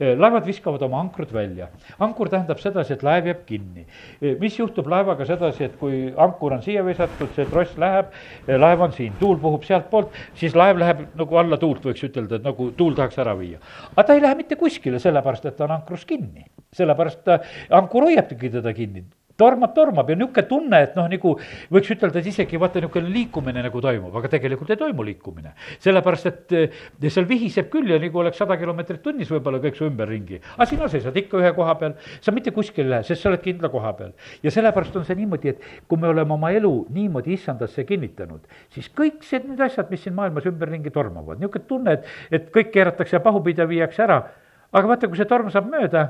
laevad viskavad oma ankrud välja. ankur tähendab sedasi, et laev jääb kinni. mis juhtub laevaga sedasi, et kui ankur on siia visatud, see tross läheb, laev on siin, tuul puhub sealtpoolt, siis laev läheb nagu alla tuult, võiks ütelda, et nagu tuul tahaks ära viia. aga ta ei lähe mitte kuskile, sellepärast et ta on ankrus kinni. sellepärast ta, ankur hoiabki teda kinni tormab, tormab ja niisugune tunne, et noh, nagu võiks ütelda, et isegi vaata, niisugune liikumine nagu toimub, aga tegelikult ei toimu liikumine. sellepärast, et seal vihiseb küll ja nagu oleks sada kilomeetrit tunnis võib-olla kõik su ümberringi. aga sina seisad ikka ühe koha peal, sa mitte kuskile ei lähe, sest sa oled kindla koha peal. ja sellepärast on see niimoodi, et kui me oleme oma elu niimoodi issandasse kinnitanud, siis kõik see, need asjad, mis siin maailmas ümberringi tormavad, niisugune tunne, et, et kõik keeratakse pahupidi ja viiakse ära, aga vaata, kui see torm saab mööda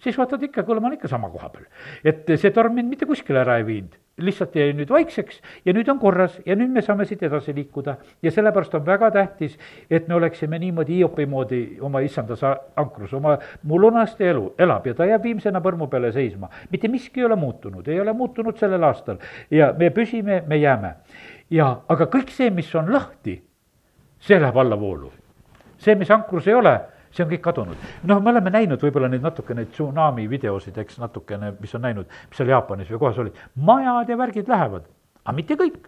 siis vaatad ikka, kuule, ma olen ikka sama koha peal. et see torm mind mitte kuskile ära ei viinud, lihtsalt jäi nüüd vaikseks ja nüüd on korras ja nüüd me saame siit edasi liikuda. ja sellepärast on väga tähtis, et me oleksime niimoodi Hiopi moodi oma issandas ankrus, oma, mu lunaste elu elab ja ta jääb viimsena põrmu peale seisma. mitte miski ei ole muutunud, ei ole muutunud sellel aastal ja me püsime, me jääme. ja, aga kõik see, mis on lahti, see läheb allavoolu. see, mis ankrus ei ole see on kõik kadunud. noh, me oleme näinud võib-olla neid natuke neid tsunami videosid, eks natukene, mis on näinud, mis seal Jaapanis või kohas olid, majad ja värgid lähevad, aga mitte kõik.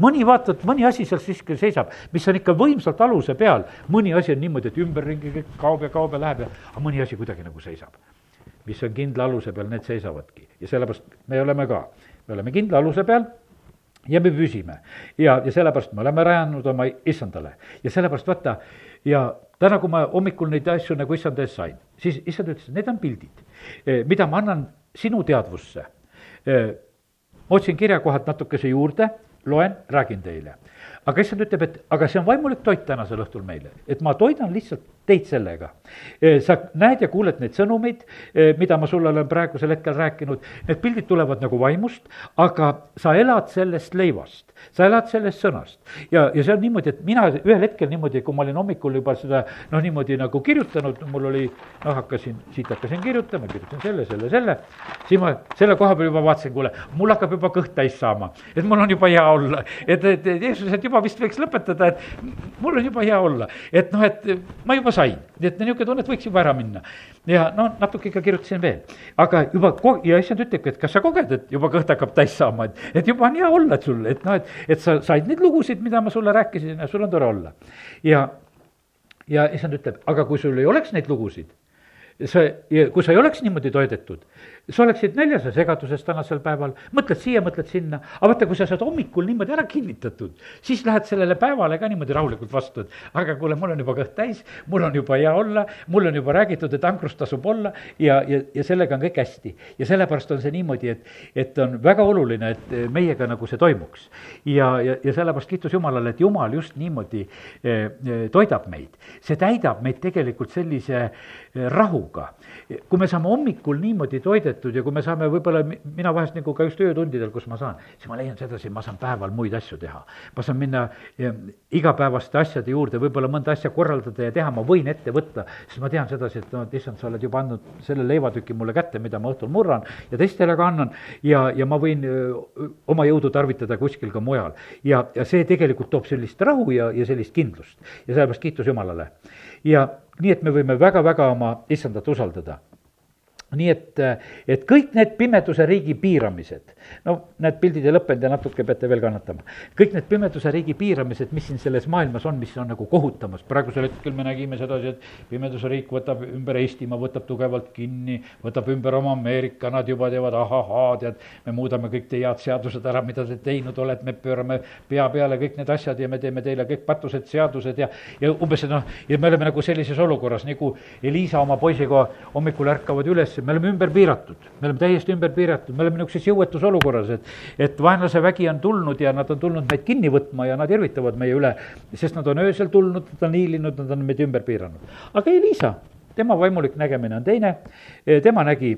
Mõni vaatad, mõni asi seal siiski seisab, mis on ikka võimsalt aluse peal, mõni asi on niimoodi, et ümberringi kõik kaob ja kaob ja läheb ja, aga mõni asi kuidagi nagu seisab. mis on kindla aluse peal, need seisavadki. Ja sellepärast me oleme ka, me oleme kindla aluse peal ja me püsime. Ja, ja sellepärast me oleme rajanud oma issandale. Ja sellepärast vaata ja täna, kui ma hommikul neid asju nagu issand ees sain, siis issand ütles, need on pildid, eh, mida ma annan sinu teadvusse. Eh, ma otsin kirjakohad natukese juurde, loen, räägin teile. aga issand ütleb, et aga see on vaimulik toit tänasel õhtul meile, et ma toidan lihtsalt teid sellega. Eh, sa näed ja kuuled neid sõnumeid, mida ma sulle olen praegusel hetkel rääkinud, need pildid tulevad nagu vaimust, aga sa elad sellest leivast sa elad sellest sõnast. ja, ja see on niimoodi, et mina ühel hetkel niimoodi, kui ma olin hommikul juba seda noh, niimoodi nagu kirjutanud, mul oli noh, hakkasin, siit hakkasin kirjutama, kirjutasin selle, selle, selle, siis ma selle koha peal juba vaatasin, kuule, mul hakkab juba kõht täis saama, et mul on juba hea olla. et, et, et Jeesus, et juba vist võiks lõpetada, et mul on juba hea olla, et noh, et ma juba sain, et niisugune tunne, et võiks juba ära minna. ja no natuke ikka kirjutasin veel, aga juba ko-, ja issand ütlebki, et kas sa koged, et juba kõht hakkab täis saama, et, et juba on hea olla, et sul, et noh, et et sa said neid lugusid, mida ma sulle rääkisin ja sul on tore olla. ja, ja issand ütleb, aga kui sul ei oleks neid lugusid, sa, kui sa ei oleks niimoodi toidetud, sa oleksid näljas ja segaduses tänasel päeval, mõtled siia, mõtled sinna, aga vaata, kui sa saad hommikul niimoodi ära kinnitatud, siis lähed sellele päevale ka niimoodi rahulikult vastu, et aga kuule, mul on juba kõht täis, mul on juba hea olla, mul on juba räägitud, et ankrust tasub olla ja, ja, ja sellega on kõik hästi. ja sellepärast on see niimoodi, et, et on väga oluline, et meiega nagu see toimuks. ja, ja, ja sellepärast kiitus Jumalale, et Jumal just niimoodi eh, toidab meid. see täidab meid tegelikult sellise eh, rahuga. kui me saame hommikul niimoodi toidetud, ja kui me saame võib-olla, mina vahest nagu ka just öötundidel, kus ma saan, siis ma leian sedasi, ma saan päeval muid asju teha. ma saan minna igapäevaste asjade juurde, võib-olla mõnda asja korraldada ja teha, ma võin ette võtta, sest ma tean sedasi, et no issand, sa oled juba andnud selle leivatüki mulle kätte, mida ma õhtul murran ja teistele ka annan ja, ja ma võin oma jõudu tarvitada kuskil ka mujal. ja, ja see tegelikult toob sellist rahu ja, ja sellist kindlust ja sellepärast kiitus Jumalale. Ja nii, et me võime väga-väga oma issandat usaldada nii et, et kõik need pimeduse riigi piiramised, no need pildid ei lõppenud ja natuke peate veel kannatama. kõik need pimeduse riigi piiramised, mis siin selles maailmas on, mis on nagu kohutamas, praegusel hetkel me nägime sedasi, et pimeduse riik võtab ümber Eestimaa, võtab tugevalt kinni, võtab ümber oma Ameerika, nad juba teevad ahahaa, tead, me muudame kõik teie head seadused ära, mida te teinud olete, me pöörame pea peale kõik need asjad ja me teeme teile kõik patused seadused ja, ja umbes noh, ja me oleme nagu sellises olukorras, nagu Elisa oma poisiga hommikul ärkavad üles me oleme ümber piiratud, me oleme täiesti ümber piiratud, me oleme niisuguses jõuetus olukorras, et, et vaenlase vägi on tulnud ja nad on tulnud meid kinni võtma ja nad irvitavad meie üle, sest nad on öösel tulnud, nad on hiilinud, nad on meid ümber piiranud. aga Elisa, tema vaimulik nägemine on teine, tema nägi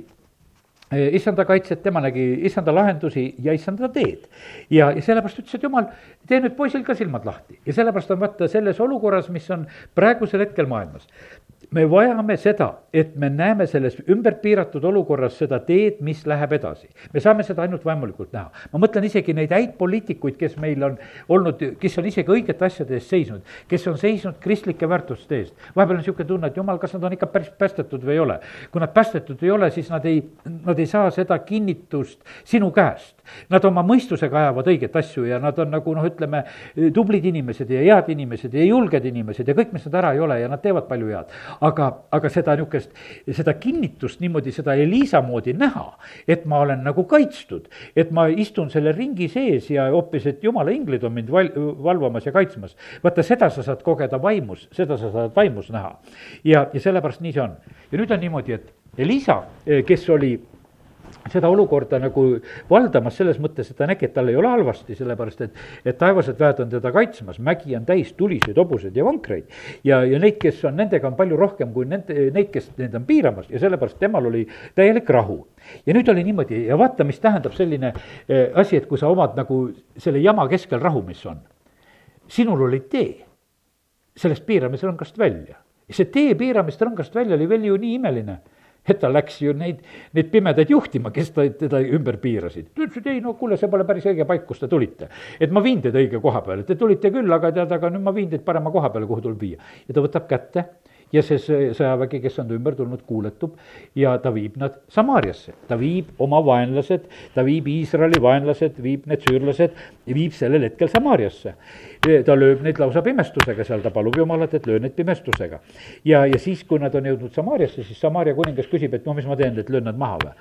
issanda kaitset, tema nägi issanda lahendusi ja issanda teed. ja, ja sellepärast ütles, et jumal, tee nüüd poisil ka silmad lahti ja sellepärast on vaata selles olukorras, mis on praegusel hetkel maailmas me vajame seda, et me näeme selles ümber piiratud olukorras seda teed, mis läheb edasi. me saame seda ainult vaimulikult näha. ma mõtlen isegi neid häid poliitikuid, kes meil on olnud, kes on isegi õigete asjade eest seisnud, kes on seisnud kristlike väärtuste eest. vahepeal on niisugune tunne, et jumal, kas nad on ikka päris päästetud või ei ole. kui nad päästetud ei ole, siis nad ei, nad ei saa seda kinnitust sinu käest. Nad oma mõistusega ajavad õiget asju ja nad on nagu noh, ütleme, tublid inimesed ja head inimesed ja julged inimesed ja kõik, mis nad ära ei ole ja nad teevad palju head aga, aga seda niisugust, seda kinnitust niimoodi, seda Elisa moodi näha, et ma olen nagu kaitstud, et ma istun selle ringi sees ja hoopis, et jumala inglid on mind val-, valvamas ja kaitsmas. vaata, seda sa saad kogeda vaimus, seda sa saad vaimus näha. ja, ja sellepärast nii see on. ja nüüd on niimoodi, et Elisa, kes oli seda olukorda nagu valdamas selles mõttes, et ta nägi, et tal ei ole halvasti, sellepärast et, et taevased väed on teda kaitsmas, mägi on täis tuliseid, hobuseid ja vankreid. ja, ja neid, kes on, nendega on palju rohkem kui nende, neid, kes neid on piiramas ja sellepärast temal oli täielik rahu. ja nüüd oli niimoodi ja vaata, mis tähendab selline eh, asi, et kui sa omad nagu selle jama keskel rahu, mis on. sinul oli tee sellest piiramisrõngast välja. see tee piiramist rõngast välja oli veel ju nii imeline et ta läks ju neid, neid pimedaid juhtima, kes ta, teda ümber piirasid. ta ütles, et ei no kuule, see pole päris õige paik, kus te tulite. et ma viin teid õige koha peale, te tulite küll, aga tead, aga nüüd ma viin teid parema koha peale, kuhu tuleb viia. ja ta võtab kätte ja see sõjavägi, kes on ümber tulnud, kuuletub ja ta viib nad Samaariasse. ta viib oma vaenlased, ta viib Iisraeli vaenlased, viib need süürlased, viib sellel hetkel Samaariasse. ta lööb neid lausa pimestusega seal, ta palub Jumalat, et löö neid pimestusega. ja, ja siis, kui nad on jõudnud Samaariasse, siis Samaaria kuningas küsib, et no mis ma teen, et löön nad maha või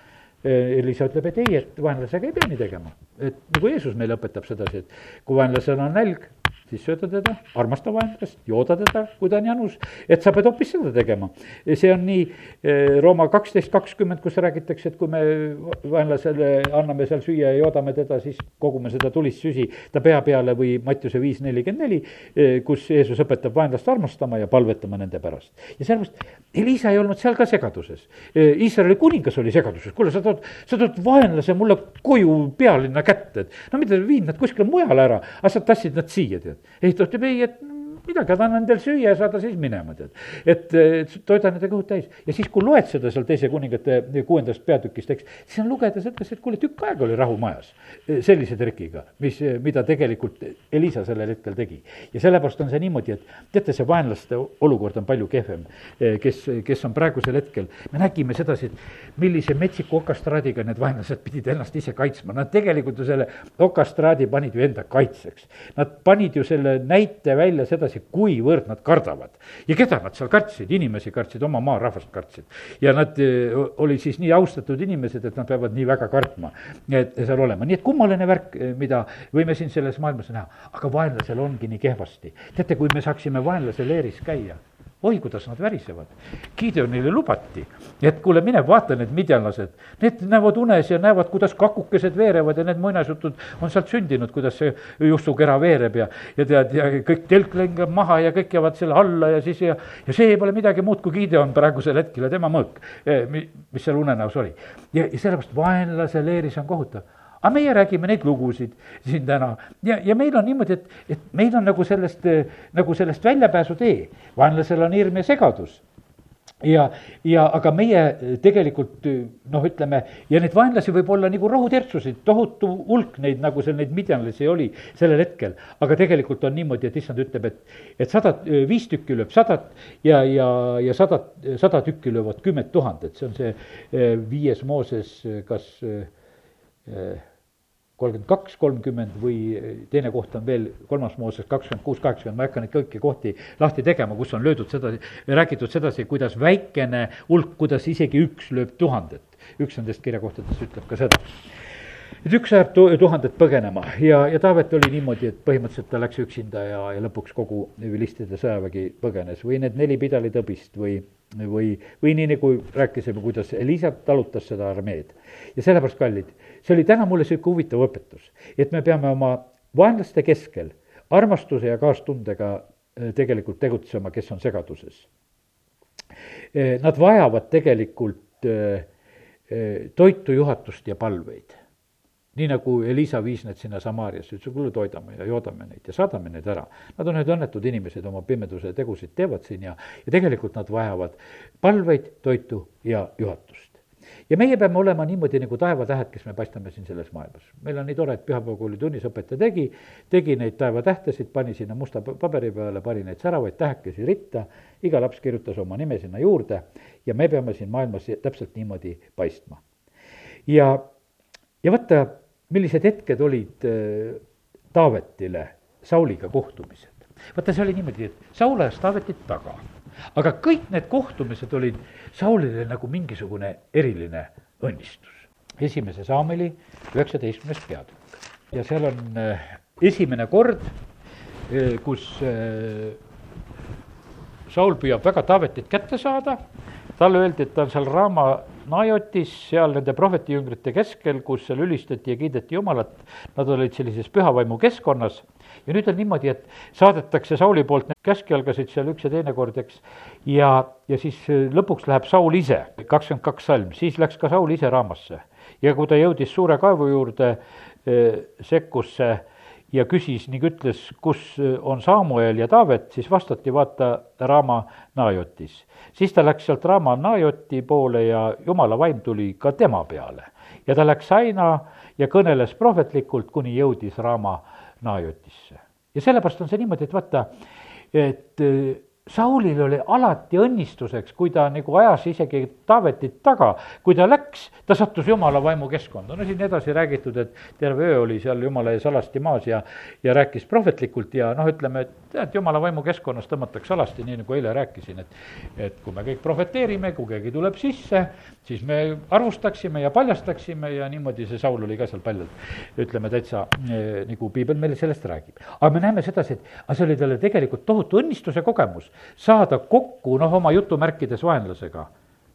Elisa ütleb, et ei, et vaenlasega ei pea nii tegema. et nagu Jeesus meile õpetab sedasi, et kui vaenlasel on nälg, siis sööda teda, armasta vaenlast, jooda teda, kui ta on janus, et sa pead hoopis seda tegema. see on nii eh, Rooma kaksteist kakskümmend, kus räägitakse, et kui me vaenlasele anname seal süüa ja joodame teda, siis kogume seda tulist süsi ta pea peale või Mattiuse viis nelikümmend neli, eh, kus Jeesus õpetab vaenlast armastama ja palvetama nende pärast. ja sellepärast Elisa ei olnud seal ka segaduses. Iisraeli kuningas oli segaduses, kuule, sa tood, sa tood vaenlase mulle koju pealinna kätte, et no mida, viid nad kuskile mujale ära, aga sa tassid nad siia, tead. Ei, ta ütleb ei, et midagi, aga annan teile süüa ja saada siis minema, tead. et, et toida nende kõhud täis ja siis, kui loed seda seal teise kuningate kuuendast peatükist, eks, siis on lugeda sedasi, et kuule, tükk aega oli rahu majas sellise trikiga, mis, mida tegelikult Elisa sellel hetkel tegi. ja sellepärast on see niimoodi, et teate, see vaenlaste olukord on palju kehvem, kes, kes on praegusel hetkel, me nägime sedasi, et millise metsiku okastraadiga need vaenlased pidid ennast ise kaitsma, nad tegelikult ju selle okastraadi panid ju enda kaitseks. Nad panid ju selle näite välja sedasi, edasi, kuivõrd nad kardavad. ja keda nad seal kartsid, inimesi kartsid, oma maarahvast kartsid. ja nad eh, olid siis nii austatud inimesed, et nad peavad nii väga kartma, et seal olema, nii et kummaline värk, eh, mida võime siin selles maailmas näha, aga vaenlasel ongi nii kehvasti. teate, kui me saaksime vaenlase leeris käia oi, kuidas nad värisevad. Gideonile lubati, et kuule, mine vaata need midjanlased, need näevad unes ja näevad, kuidas kakukesed veerevad ja need muinasjutud on sealt sündinud, kuidas see jussukera veereb ja, ja tead, ja kõik telk lengab maha ja kõik jäävad selle alla ja siis ja, ja see pole midagi muud kui Gideon praegusel hetkel ja tema mõõk, eh, mis seal unenäos oli. ja, ja sellepärast vaenlase leeris on kohutav aga meie räägime neid lugusid siin täna ja, ja meil on niimoodi, et, et meil on nagu sellest, nagu sellest väljapääsutee. vaenlasel on hirm ja segadus ja, ja aga meie tegelikult noh, ütleme ja neid vaenlasi võib olla nagu rohutertsusid, tohutu hulk neid, nagu seal neid midjanlasi oli sellel hetkel. aga tegelikult on niimoodi, et issand ütleb, et, et sadat, viis tükki lööb sadat ja, ja, ja sadat, sada tükki löövad kümmet tuhandet, see on see eh, viies Mooses, kas äh, kolmkümmend kaks, kolmkümmend või teine koht on veel, kolmas Mooses kakskümmend kuus, kaheksakümmend, ma ei hakka neid kõiki kohti lahti tegema, kus on löödud sedasi, räägitud sedasi, kuidas väikene hulk, kuidas isegi üks lööb tuhandet. üks nendest kirjakohtadest ütleb ka seda et üks ajab tuhandet põgenema ja, ja Taavet oli niimoodi, et põhimõtteliselt ta läks üksinda ja, ja lõpuks kogu vilistide sõjavägi põgenes või need neli pidalitõbist või või, või nii, nagu rääkisime, kuidas Elisa talutas seda armeed. ja sellepärast, kallid, see oli täna mulle niisugune huvitav õpetus, et me peame oma vaenlaste keskel armastuse ja kaastundega äh, tegelikult tegutsema, kes on segaduses. Äh, nad vajavad tegelikult äh, toitu, juhatust ja palveid nii nagu Elisa viis need sinna Samaariasse, ütles, kuule, toidame ja joodame neid ja saadame need ära. Nad on need õnnetud inimesed, oma pimeduse tegusid teevad siin ja, ja tegelikult nad vajavad palveid, toitu ja juhatust. Ja meie peame olema niimoodi nagu taevatähed, kes me paistame siin selles maailmas. meil on nii tore, et pühapäevakooli tunnis õpetaja tegi, tegi neid taevatähtesid, pani sinna musta paberi peale, pani neid säravaid tähekesi ritta, iga laps kirjutas oma nime sinna juurde ja me peame siin maailmas täpselt niimoodi paistma. ja, ja vaata millised hetked olid äh, Taavetile Sauliga kohtumised. vaata, see oli niimoodi, et Saul ajas Taavetit taga, aga kõik need kohtumised olid Saulile nagu mingisugune eriline õnnistus. esimese Saameli üheksateistkümnes peatükk ja seal on äh, esimene kord, äh, kus Saul püüab väga Taavetit kätte saada, talle öeldi, et ta on seal Raama Najotis, seal nende prohvetijüngrite keskel, kus seal ülistati ja kiideti Jumalat, nad olid sellises pühavaimu keskkonnas ja nüüd on niimoodi, et saadetakse Sauli poolt, need käskjalgasid seal üks ja teine kord, eks, ja, ja siis lõpuks läheb Saul ise, kakskümmend kaks salm, siis läks ka Saul ise Raamasse. ja kui ta jõudis suure kaevu juurde, eh, sekkus see ja küsis ning ütles, kus on Samuel ja Taavet, siis vastati, vaata, Raama Najotis. siis ta läks sealt Raama Najoti poole ja jumala vaim tuli ka tema peale. ja ta läks aina ja kõneles prohvetlikult, kuni jõudis Raama Najotisse. ja sellepärast on see niimoodi, et vaata, et Saulil oli alati õnnistuseks, kui ta nagu ajas isegi Taavetit taga, kui ta läks, ta sattus jumala vaimu keskkonda, no siin edasi räägitud, et terve öö oli seal jumala ees alasti maas ja, ja rääkis prohvetlikult ja noh, ütleme, et tead, jumala vaimu keskkonnas tõmmatakse alasti, nii nagu eile rääkisin, et, et kui me kõik prohveteerime, kui keegi tuleb sisse, siis me arvustaksime ja paljastaksime ja niimoodi see Saul oli ka seal paljalt, ütleme täitsa eh, nagu piibel meile sellest räägib. aga me näeme sedasi, et aga see oli talle tegelikult tohutu õnnistuse kogemus saada kokku noh, oma jutumärkides vaenlasega.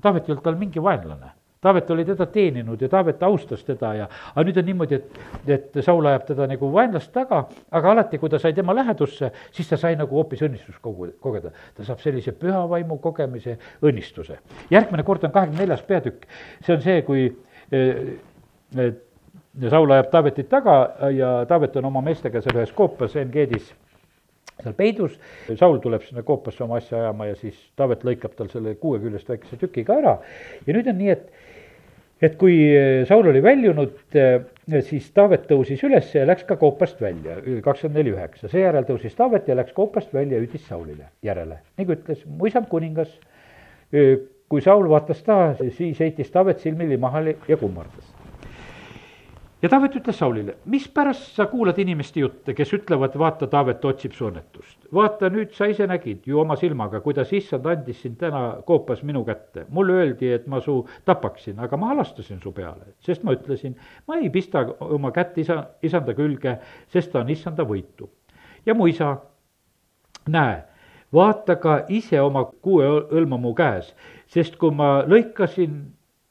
Taavet ei olnud tal mingi vaenlane. Taavet oli teda teeninud ja Taavet austas teda ja, aga nüüd on niimoodi, et, et Saul ajab teda nagu vaenlast taga, aga alati, kui ta sai tema lähedusse, siis ta sai nagu hoopis õnnistust kogu, kogeda. ta saab sellise püha vaimu kogemise õnnistuse. järgmine kord on kahekümne neljas peatükk, see on see, kui eh, Saul ajab Taavetit taga ja Taavet on oma meestega seal ühes koopas En-Geedis seal peidus, Saul tuleb sinna koopasse oma asja ajama ja siis Taavet lõikab tal selle kuue küljest väikese tüki ka ära. Ja nüüd on nii, et et kui Saul oli väljunud, siis Taavet tõusis üles ja läks ka koopast välja, kakskümmend neli üheksa, seejärel tõusis Taavet ja läks koopast välja ja hüüdis Saulile järele, nagu ütles, mu isand kuningas. kui Saul vaatas ta, siis heitis Taavet silmili maha ja kummardas ja Taavet ütles Saulile, mispärast sa kuulad inimeste jutte, kes ütlevad, vaata, Taavet otsib su õnnetust. vaata, nüüd sa ise nägid ju oma silmaga, kuidas issand andis sind täna koopas minu kätte. mulle öeldi, et ma su tapaksin, aga ma halastasin su peale, sest ma ütlesin, ma ei pista oma kätt isa, isanda külge, sest ta on issanda võitu. ja mu isa, näe, vaata ka ise oma kuue õlma mu käes, sest kui ma lõikasin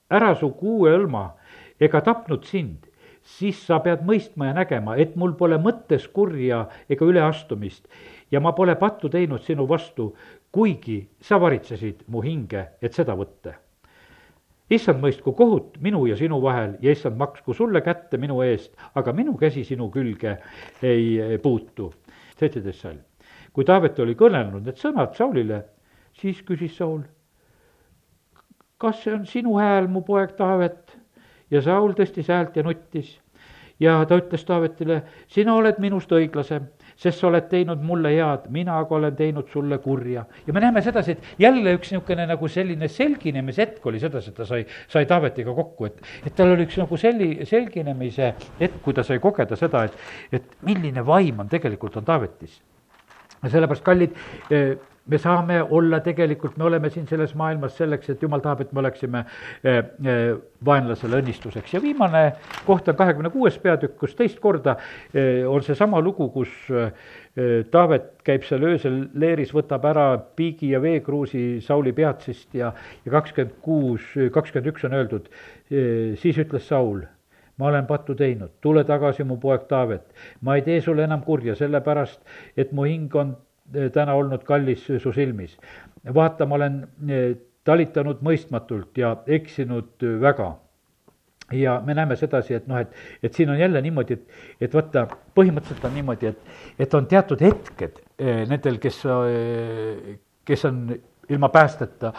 ära su kuue õlma ega tapnud sind, siis sa pead mõistma ja nägema, et mul pole mõttes kurja ega üleastumist ja ma pole pattu teinud sinu vastu, kuigi sa varitsesid mu hinge, et seda võtta. issand mõistku kohut minu ja sinu vahel ja issand maksku sulle kätte minu eest, aga minu käsi sinu külge ei puutu. seitseteist salm. kui Taavet oli kõnelenud need sõnad Saulile, siis küsis Saul, kas see on sinu hääl, mu poeg Taavet? Ja Saul tõstis häält ja nuttis. ja ta ütles Taavetile, sina oled minust õiglasem, sest sa oled teinud mulle head, mina aga olen teinud sulle kurja. ja me näeme sedasi, et jälle üks niisugune nagu selline selginemishetk oli sedasi, et ta sai, sai Taavetiga kokku, et, et tal oli üks nagu selli-, selginemise hetk, kui ta sai kogeda seda, et, et milline vaim on tegelikult, on Taavetis. Sellepärast, kallid, me saame olla tegelikult, me oleme siin selles maailmas selleks, et jumal tahab, et me oleksime eh, eh, vaenlasele õnnistuseks. Ja viimane koht on kahekümne kuues peatükk, kus teist korda eh, on seesama lugu, kus Taavet käib seal öösel leeris, võtab ära piigi ja veekruusi Sauli peatsist ja, ja kakskümmend kuus, kakskümmend üks on öeldud, siis ütles Saul ma olen pattu teinud, tule tagasi, mu poeg Taavet. ma ei tee sulle enam kurja, sellepärast et mu hing on Eh, täna olnud kallis su silmis. vaata, ma olen eh, talitanud mõistmatult ja eksinud eh, väga ja me näeme sedasi, et noh, et, et siin on jälle niimoodi, et, et vaata, põhimõtteliselt on niimoodi, et, et on teatud hetked nendel, kes, kes on ilma päästeta,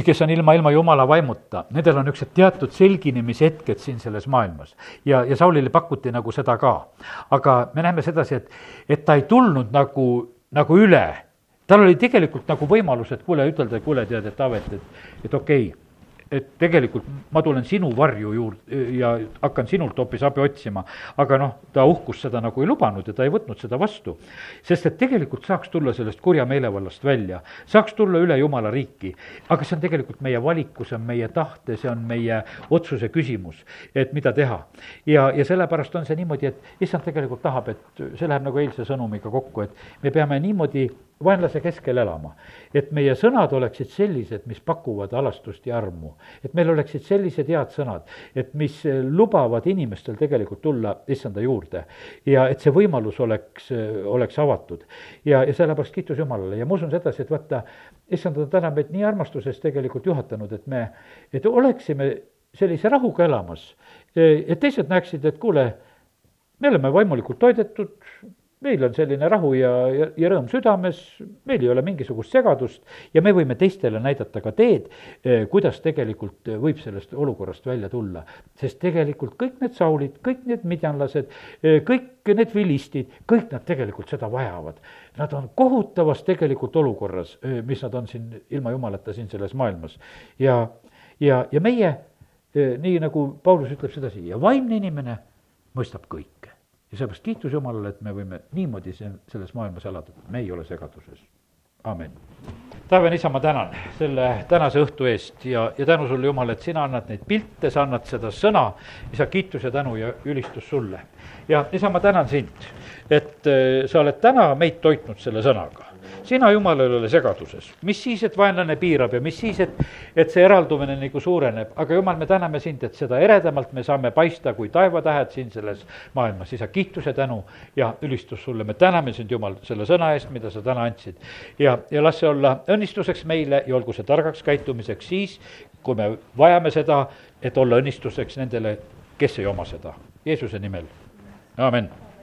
kes on ilma, ilma jumala vaimuta, nendel on niisugused teatud selginemishetked siin selles maailmas. ja, ja Saulile pakuti nagu seda ka. aga me näeme sedasi, et, et ta ei tulnud nagu nagu üle. tal oli tegelikult nagu võimalus, et kuule, ütelda, kuule, tead, et Taavet, et, et okei okay, et tegelikult ma tulen sinu varju juurde ja hakkan sinult hoopis abi otsima. aga noh, ta uhkust seda nagu ei lubanud ja ta ei võtnud seda vastu. sest et tegelikult saaks tulla sellest kurja meelevallast välja, saaks tulla üle jumala riiki. aga see on tegelikult meie valiku, see on meie tahte, see on meie otsuse küsimus, et mida teha. ja, ja sellepärast on see niimoodi, et issand tegelikult tahab, et see läheb nagu eilse sõnumiga kokku, et me peame niimoodi vaenlase keskel elama. et meie sõnad oleksid sellised, mis pakuvad halastust ja armu. et meil oleksid sellised head sõnad, et mis lubavad inimestel tegelikult tulla issanda juurde. ja et see võimalus oleks, oleks avatud. ja, ja sellepärast kiitus Jumalale ja ma usun sedasi, et vaata, issand on täna meid nii armastuses tegelikult juhatanud, et me, et oleksime sellise rahuga elamas. et teised näeksid, et kuule, me oleme vaimulikult toidetud, meil on selline rahu ja, ja, ja rõõm südames, meil ei ole mingisugust segadust ja me võime teistele näidata ka teed, eh, kuidas tegelikult võib sellest olukorrast välja tulla. sest tegelikult kõik need Saulid, kõik need midjanlased, eh, kõik need vilistid, kõik nad tegelikult seda vajavad. Nad on kohutavas tegelikult olukorras, eh, mis nad on siin ilma jumalata siin selles maailmas. ja, ja, ja meie, nii nagu Paulus ütleb sedasi, ja vaimne inimene mõistab kõike ja seepärast kiitus Jumalale, et me võime niimoodi siin selles maailmas elada, me ei ole segaduses, amin. taevane isa, ma tänan selle tänase õhtu eest ja, ja tänu sulle, Jumal, et sina annad neid pilte, sa annad seda sõna, isa, kiitus ja tänu ja ülistus sulle. ja isa, ma tänan sind, et äh, sa oled täna meid toitnud selle sõnaga sina, Jumal, ei ole segaduses, mis siis, et vaenlane piirab ja mis siis, et, et see eraldumine nagu suureneb, aga Jumal, me täname sind, et seda eredamalt me saame paista kui taevatähed siin selles maailmas, isa, kiitus ja tänu ja ülistus sulle, me täname sind, Jumal, selle sõna eest, mida sa täna andsid. ja, ja las see olla õnnistuseks meile ja olgu see targaks käitumiseks siis, kui me vajame seda, et olla õnnistuseks nendele, kes ei oma seda, Jeesuse nimel, amin